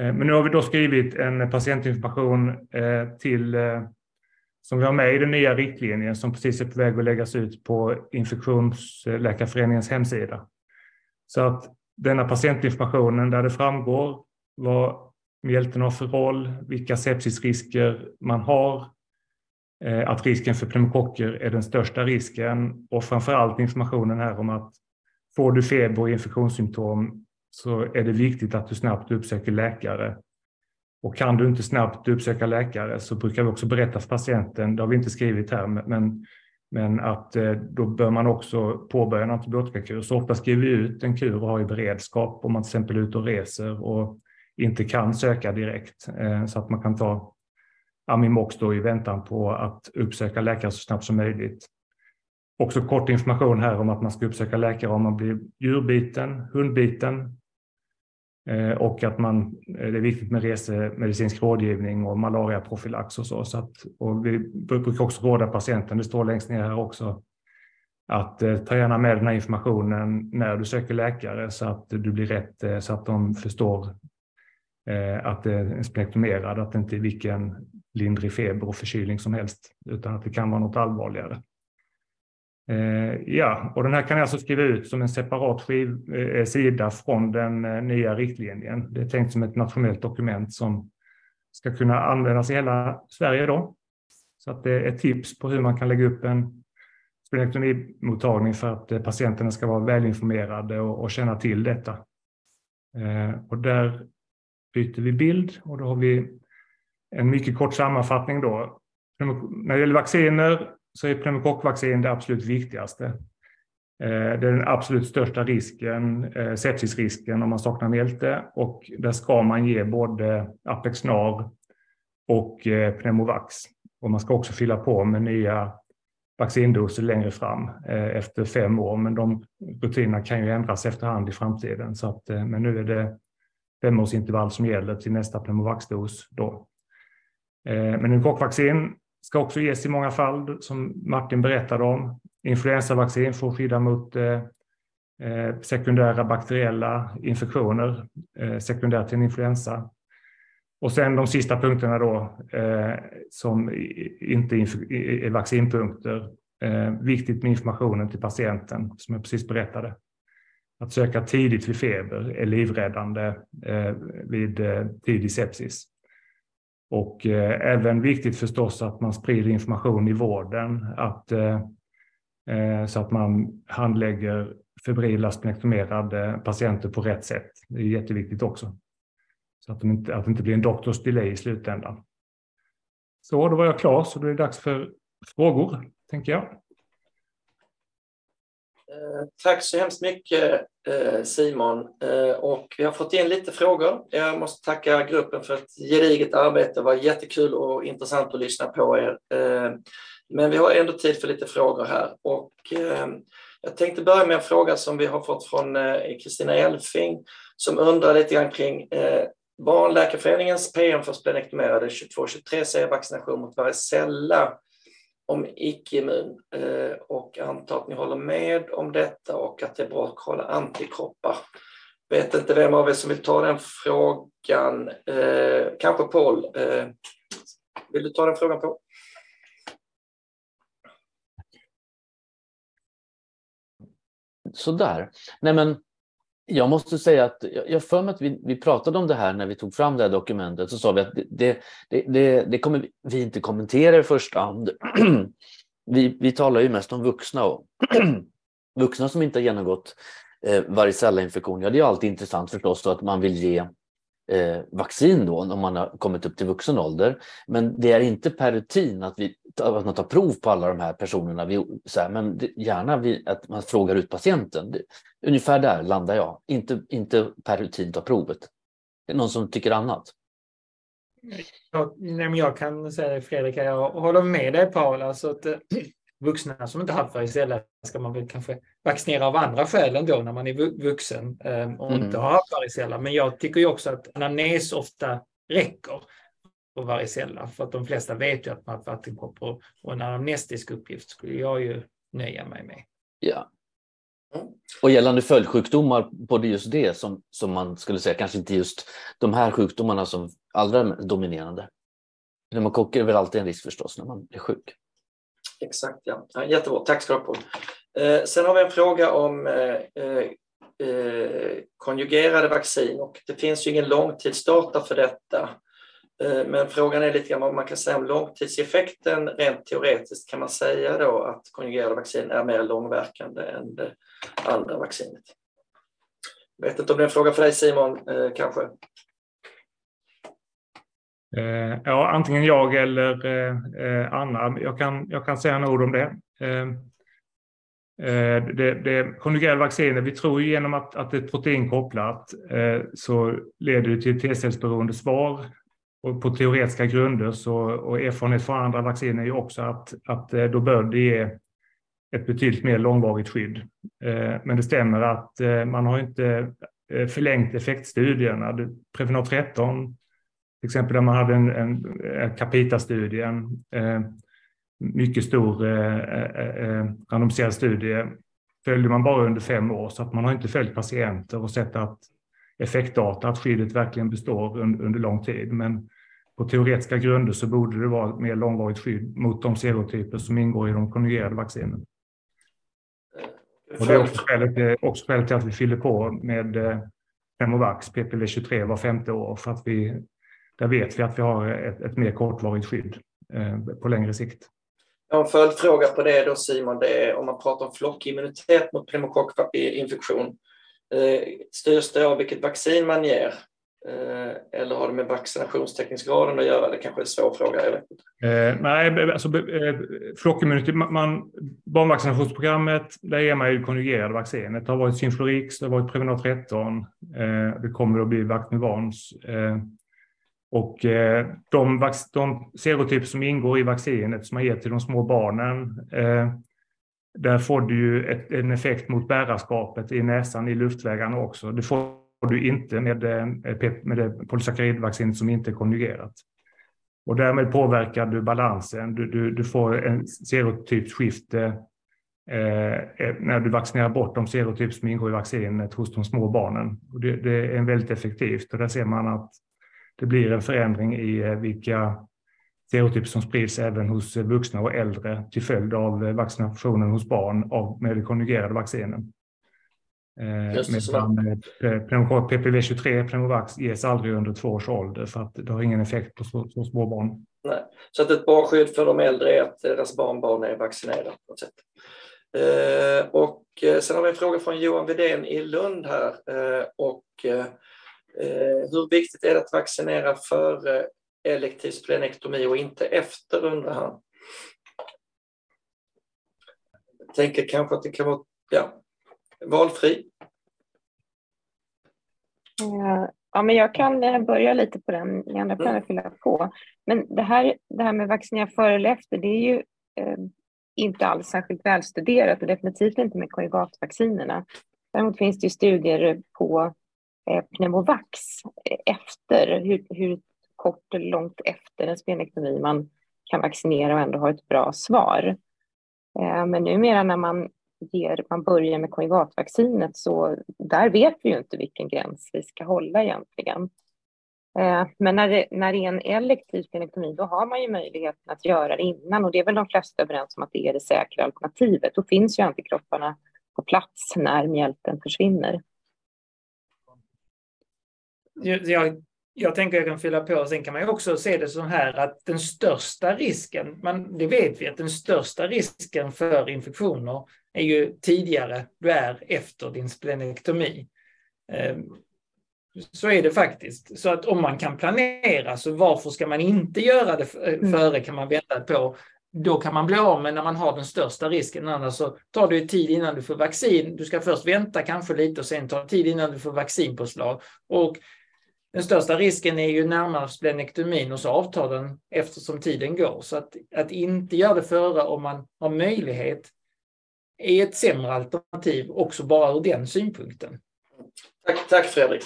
Eh, men nu har vi då skrivit en patientinformation eh, till eh, som vi har med i den nya riktlinjen som precis är på väg att läggas ut på Infektionsläkarföreningens hemsida. Så att denna patientinformationen där det framgår vad mjälten har för roll, vilka sepsisrisker man har, eh, att risken för pneumokocker är den största risken och framförallt informationen här om att får du feber och infektionssymptom så är det viktigt att du snabbt uppsöker läkare. Och kan du inte snabbt uppsöka läkare så brukar vi också berätta för patienten, det har vi inte skrivit här, men, men att eh, då bör man också påbörja en antibiotikakur. Så ofta skriver vi ut en kur och har i beredskap om man till exempel är ute och reser och inte kan söka direkt eh, så att man kan ta Amimox då i väntan på att uppsöka läkare så snabbt som möjligt. Också kort information här om att man ska uppsöka läkare om man blir djurbiten, hundbiten eh, och att man, eh, det är viktigt med resemedicinsk rådgivning och malariaprofylax och så. så att, och vi brukar också råda patienten, det står längst ner här också, att eh, ta gärna med den här informationen när du söker läkare så att du blir rätt, eh, så att de förstår Eh, att det är en att det inte är vilken lindrig feber och förkylning som helst, utan att det kan vara något allvarligare. Eh, ja, och den här kan jag alltså skriva ut som en separat skiv, eh, sida från den eh, nya riktlinjen. Det är tänkt som ett nationellt dokument som ska kunna användas i hela Sverige då. Så att det är ett tips på hur man kan lägga upp en splenektomimottagning för att patienterna ska vara välinformerade och, och känna till detta. Och där byter vi bild och då har vi en mycket kort sammanfattning då. När det gäller vacciner så är pneumokockvaccin det absolut viktigaste. Eh, det är den absolut största risken, eh, sepsisrisken om man saknar mjälte och där ska man ge både Apexnar och eh, Pneumovax. Och man ska också fylla på med nya vaccindoser längre fram efter fem år, men de rutinerna kan ju ändras efterhand i framtiden. Så att, men nu är det femårsintervall som gäller till nästa pneumovaxdos. Då. Eh, men pneumokockvaccin ska också ges i många fall, som Martin berättade om. Influensavaccin får skydda mot eh, eh sekundära bakteriella infektioner, eh, sekundärt till en influensa. Och sen de sista punkterna då, som inte är vaccinpunkter. Viktigt med informationen till patienten, som jag precis berättade. Att söka tidigt vid feber är livräddande eh, vid eh, tidig sepsis. Och eh, även viktigt förstås att man sprider information i vården att, så att man handlägger febrila splenektomerade patienter på rätt sätt. Det är jätteviktigt också. Så att, de inte, att det inte blir en doktors delay i slutändan. Så, då var jag klar, så då är det dags för frågor, tänker jag. Eh, tack så hemskt mycket eh, Simon. Eh, och vi har fått in lite frågor. Jag måste tacka gruppen för ett gediget arbete. Det var jättekul och intressant att lyssna på er. Men vi har ändå tid för lite frågor här. Och jag tänkte börja med en fråga som vi har fått från Kristina Elfing som undrar lite grann kring Barnläkarföreningens PM för splenektomerade 22-23 säger vaccination mot varicella om icke-immun eh, och antar att ni håller med om detta och att det är bra att kolla antikroppar. Vet inte vem av er som vill ta den frågan. Eh, kanske Paul. Eh, vill du ta den frågan på? Sådär. Nej men jag måste säga att jag för mig att vi, vi pratade om det här när vi tog fram det här dokumentet. Så sa vi att det, det, det, det kommer vi inte kommentera i första hand. vi, vi talar ju mest om vuxna och vuxna som inte har genomgått eh, varicellainfektion. Ja, det är alltid intressant förstås att man vill ge eh, vaccin då om man har kommit upp till vuxen ålder. Men det är inte per rutin att, vi, att man tar prov på alla de här personerna. Vi, så här, men det, gärna vi, att man frågar ut patienten. Det, ungefär där landar jag. Inte, inte per rutin ta provet. Det är någon som tycker annat. Jag, jag kan säga Fredrik, jag håller med dig Paul. Alltså att, vuxna som inte haft varicella ska man väl kanske vaccinera av andra skäl ändå när man är vuxen eh, och mm. inte har haft varicella. Men jag tycker ju också att anamnes ofta räcker på varicella för att de flesta vet ju att man har vattenkoppor och en anamnestisk uppgift skulle jag ju nöja mig med. Ja. Och gällande följdsjukdomar på just det som, som man skulle säga, kanske inte just de här sjukdomarna som allra dominerande. Pneumokocker är väl alltid en risk förstås när man blir sjuk. Exakt, ja. ja jättebra. Tack ska du ha. Eh, sen har vi en fråga om eh, eh, eh, konjugerade vaccin och det finns ju ingen långtidsdata för detta. Eh, men frågan är lite grann vad man kan säga om långtidseffekten. Rent teoretiskt kan man säga då att konjugerade vaccin är mer långverkande än det andra vaccinet. Jag vet inte om det är en fråga för dig Simon, eh, kanske? Eh, ja, antingen jag eller Anna. Jag kan, jag kan säga några ord om det. Det, det konjugerade vaccinet, vi tror genom att, att det är proteinkopplat så leder det till T-cellsberoende svar och på teoretiska grunder så, och erfarenhet från andra vacciner är ju också att, att eh, då bör det ge ett betydligt mer långvarigt skydd. Eh, men det stämmer att eh, man har inte förlängt effektstudierna. Prevnar 13, till exempel där man hade en, en Capita-studien, mycket stor randomiserad studie, följde man bara under fem år så att man har inte följt patienter och sett att effektdata, att skyddet verkligen består under, under lång tid. Men på teoretiska grunder så borde det vara ett mer långvarigt skydd mot de serotyper som ingår i de konjugerade vaccinen. Och det är också skälet, också skälet till att vi fyller på med Pnemovax, eh, PPV23, var femte år. För att vi, där vet vi att vi har ett, ett mer kortvarigt skydd eh, på längre sikt. Jag har en följdfråga på det då Simon. Det är om man pratar om flockimmunitet mot pneumokockinfektion. Eh, styrs det av vilket vaccin man ger? Eh, eller har det med vaccinationstäckningsgraden att göra? Det kanske är en svår fråga. Jag vet inte. Eh, nej, alltså, eh, man, barnvaccinationsprogrammet, där ger man ju konjugerade vaccin. Det har varit Synflorix, det har varit Prevenor 13, eh, det kommer att bli Vacnivans. Eh, och eh, de, de serotyper som ingår i vaccinet som man ger till de små barnen, eh, där får du ju ett, en effekt mot bärarskapet i näsan, i luftvägarna också. Det får du inte med, eh, med det polysackaridvaccinet som inte är konjugerat. Och därmed påverkar du balansen. Du, du, du får en serotypsskifte eh, eh när du vaccinerar bort de serotyp som ingår i vaccinet hos de små barnen. Och det, det är väldigt effektivt och där ser man att det blir en förändring i eh, vilka serotyper som sprids även hos vuxna och äldre till följd av vaccinationen hos barn av, med det konjugerade vaccinen. Medan PPV23, Pneumovax, ges aldrig under två års ålder för att det har ingen effekt på så, så små barn. Nej. Så att ett bra skydd för de äldre är att deras barnbarn är vaccinerade på något sätt. Eh, och eh, sen har vi en fråga från Johan Widén i Lund här. Eh, och, eh, hur viktigt är det att vaccinera före elektiv splenektomi och inte efter, undrar han. Jag tänker kanske att det kan vara ja, valfri. Ja, men jag kan eh, börja lite på den. Ni andra får mm. fylla på. Men det här, det här med vaccinera före eller efter, det är ju eh, inte alls särskilt välstuderat och definitivt inte med konjugatvaccinerna. Däremot finns det ju studier på eh, pneumovax eh, efter, hur, hur kort eller långt efter en spenektomi man kan vaccinera och ändå ha ett bra svar. Eh, men numera när man ger, man börjar med konjugatvaccinet så där vet vi ju inte vilken gräns vi ska hålla egentligen. Eh, men när det, när det är en elektiv spenektomi då har man ju möjligheten att göra det innan och det är väl de flesta överens om att det är det säkra alternativet. Då finns ju antikropparna på plats när mjälten försvinner. Jag, jag tänker jag kan fylla på, sen kan man ju också se det så här att den största risken, men det vet vi att den största risken för infektioner är ju tidigare du är efter din splenektomi. Ehm, så är det faktiskt. Så att om man kan planera, så varför ska man inte göra det mm. före kan man vänta på. Då kan man bli av med när man har den största risken. Annars så tar det tid innan du får vaccin. Du ska först vänta kanske lite och sen ta tid innan du får vaccinpåslag. Och den största risken är ju närmast splenektomin och så avtar den eftersom tiden går. Så att, att inte göra det före om man har möjlighet är ett sämre alternativ också bara ur den synpunkten. Tack, tack Fredrik.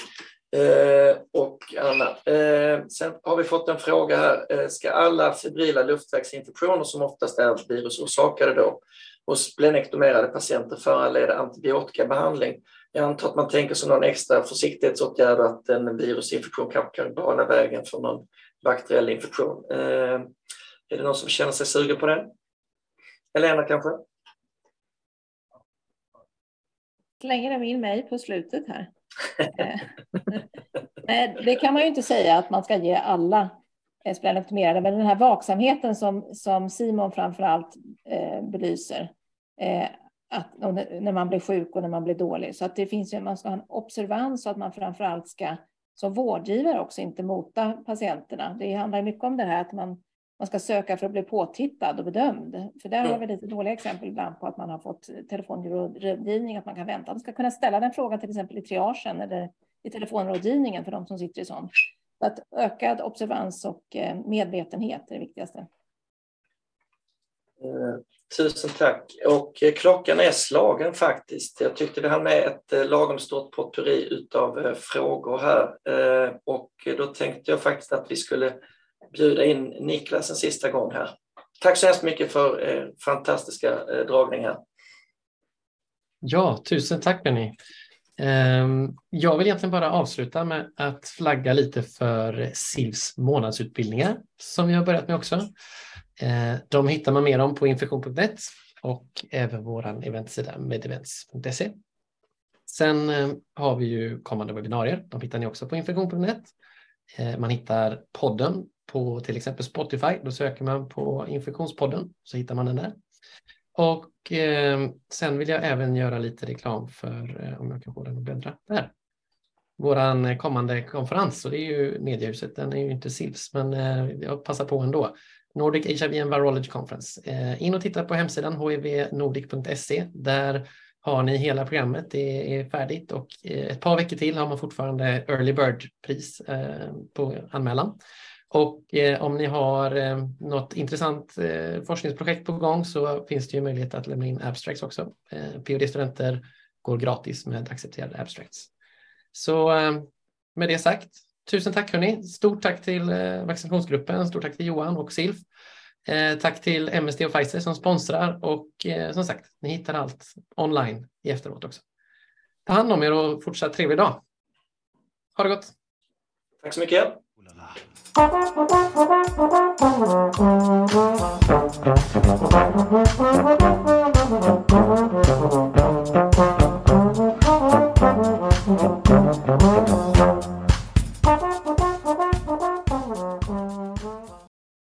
Eh, och Anna. Eh, sen har vi fått en fråga här. Eh, ska alla febrila luftvägsinfektioner som oftast är virusorsakade då hos splenektomerade patienter föranleda antibiotikabehandling? Jag antar att man tänker som någon extra försiktighetsåtgärd att en virusinfektion kanske kan bana vägen för någon bakteriell infektion. Eh, är det någon som känner sig sugen på det? Helena kanske? Slänger de in mig på slutet här? Eh, eh, det kan man ju inte säga att man ska ge alla splenektomerade. Men den här vaksamheten som, som Simon framförallt eh, belyser, eh, att, när man blir sjuk och när man blir dålig. Så att det finns ju, man ska ha en observans så att man framförallt ska som vårdgivare också inte mota patienterna. Det handlar mycket om det här att man, man ska söka för att bli påtittad och bedömd. För där har vi lite dåliga exempel ibland på att man har fått telefonrådgivning, att man kan vänta. Man ska kunna ställa den frågan till exempel i triagen eller i telefonrådgivningen för de som sitter i sån. Så att ökad observans och eh, medvetenhet är det viktigaste. Tusen tack. Och eh, klockan är slagen faktiskt. Jag tyckte vi hann med ett eh, lagom stort potpurri utav eh, frågor här. Och då tänkte jag faktiskt att vi skulle bjuda in Niklas en sista gång här. Tack så hemskt mycket för fantastiska dragningar. Ja, tusen tack Benny. Ehm, jag vill egentligen bara avsluta med att flagga lite för SILFs månadsutbildningar som vi har börjat med också. Eh, de hittar man mer om på infektion.net och även vår eventsida medevents.se. Sen eh, har vi ju kommande webbinarier. De hittar ni också på infektion.net. Eh, man hittar podden på till exempel Spotify. Då söker man på infektionspodden så hittar man den där. Och eh, sen vill jag även göra lite reklam för, eh, om jag kan få den att bläddra, där. Våran kommande konferens, och det är ju Mediehuset, den är ju inte SILS, men eh, jag passar på ändå. Nordic HIV and Virology Conference. Eh, in och titta på hemsidan hivnordic.se. Där har ni hela programmet, det är färdigt och eh, ett par veckor till har man fortfarande Early Bird-pris eh, på anmälan. Och eh, om ni har eh, något intressant eh, forskningsprojekt på gång så finns det ju möjlighet att lämna in abstracts också. Eh, PhD-studenter går gratis med accepterade abstracts. Så eh, med det sagt, tusen tack hörni. Stort tack till eh, vaccinationsgruppen, stort tack till Johan och Silf. Eh, tack till MSD och Pfizer som sponsrar och eh, som sagt, ni hittar allt online i efteråt också. Ta hand om er och fortsatt trevlig dag. Ha det gott! Tack så mycket! You.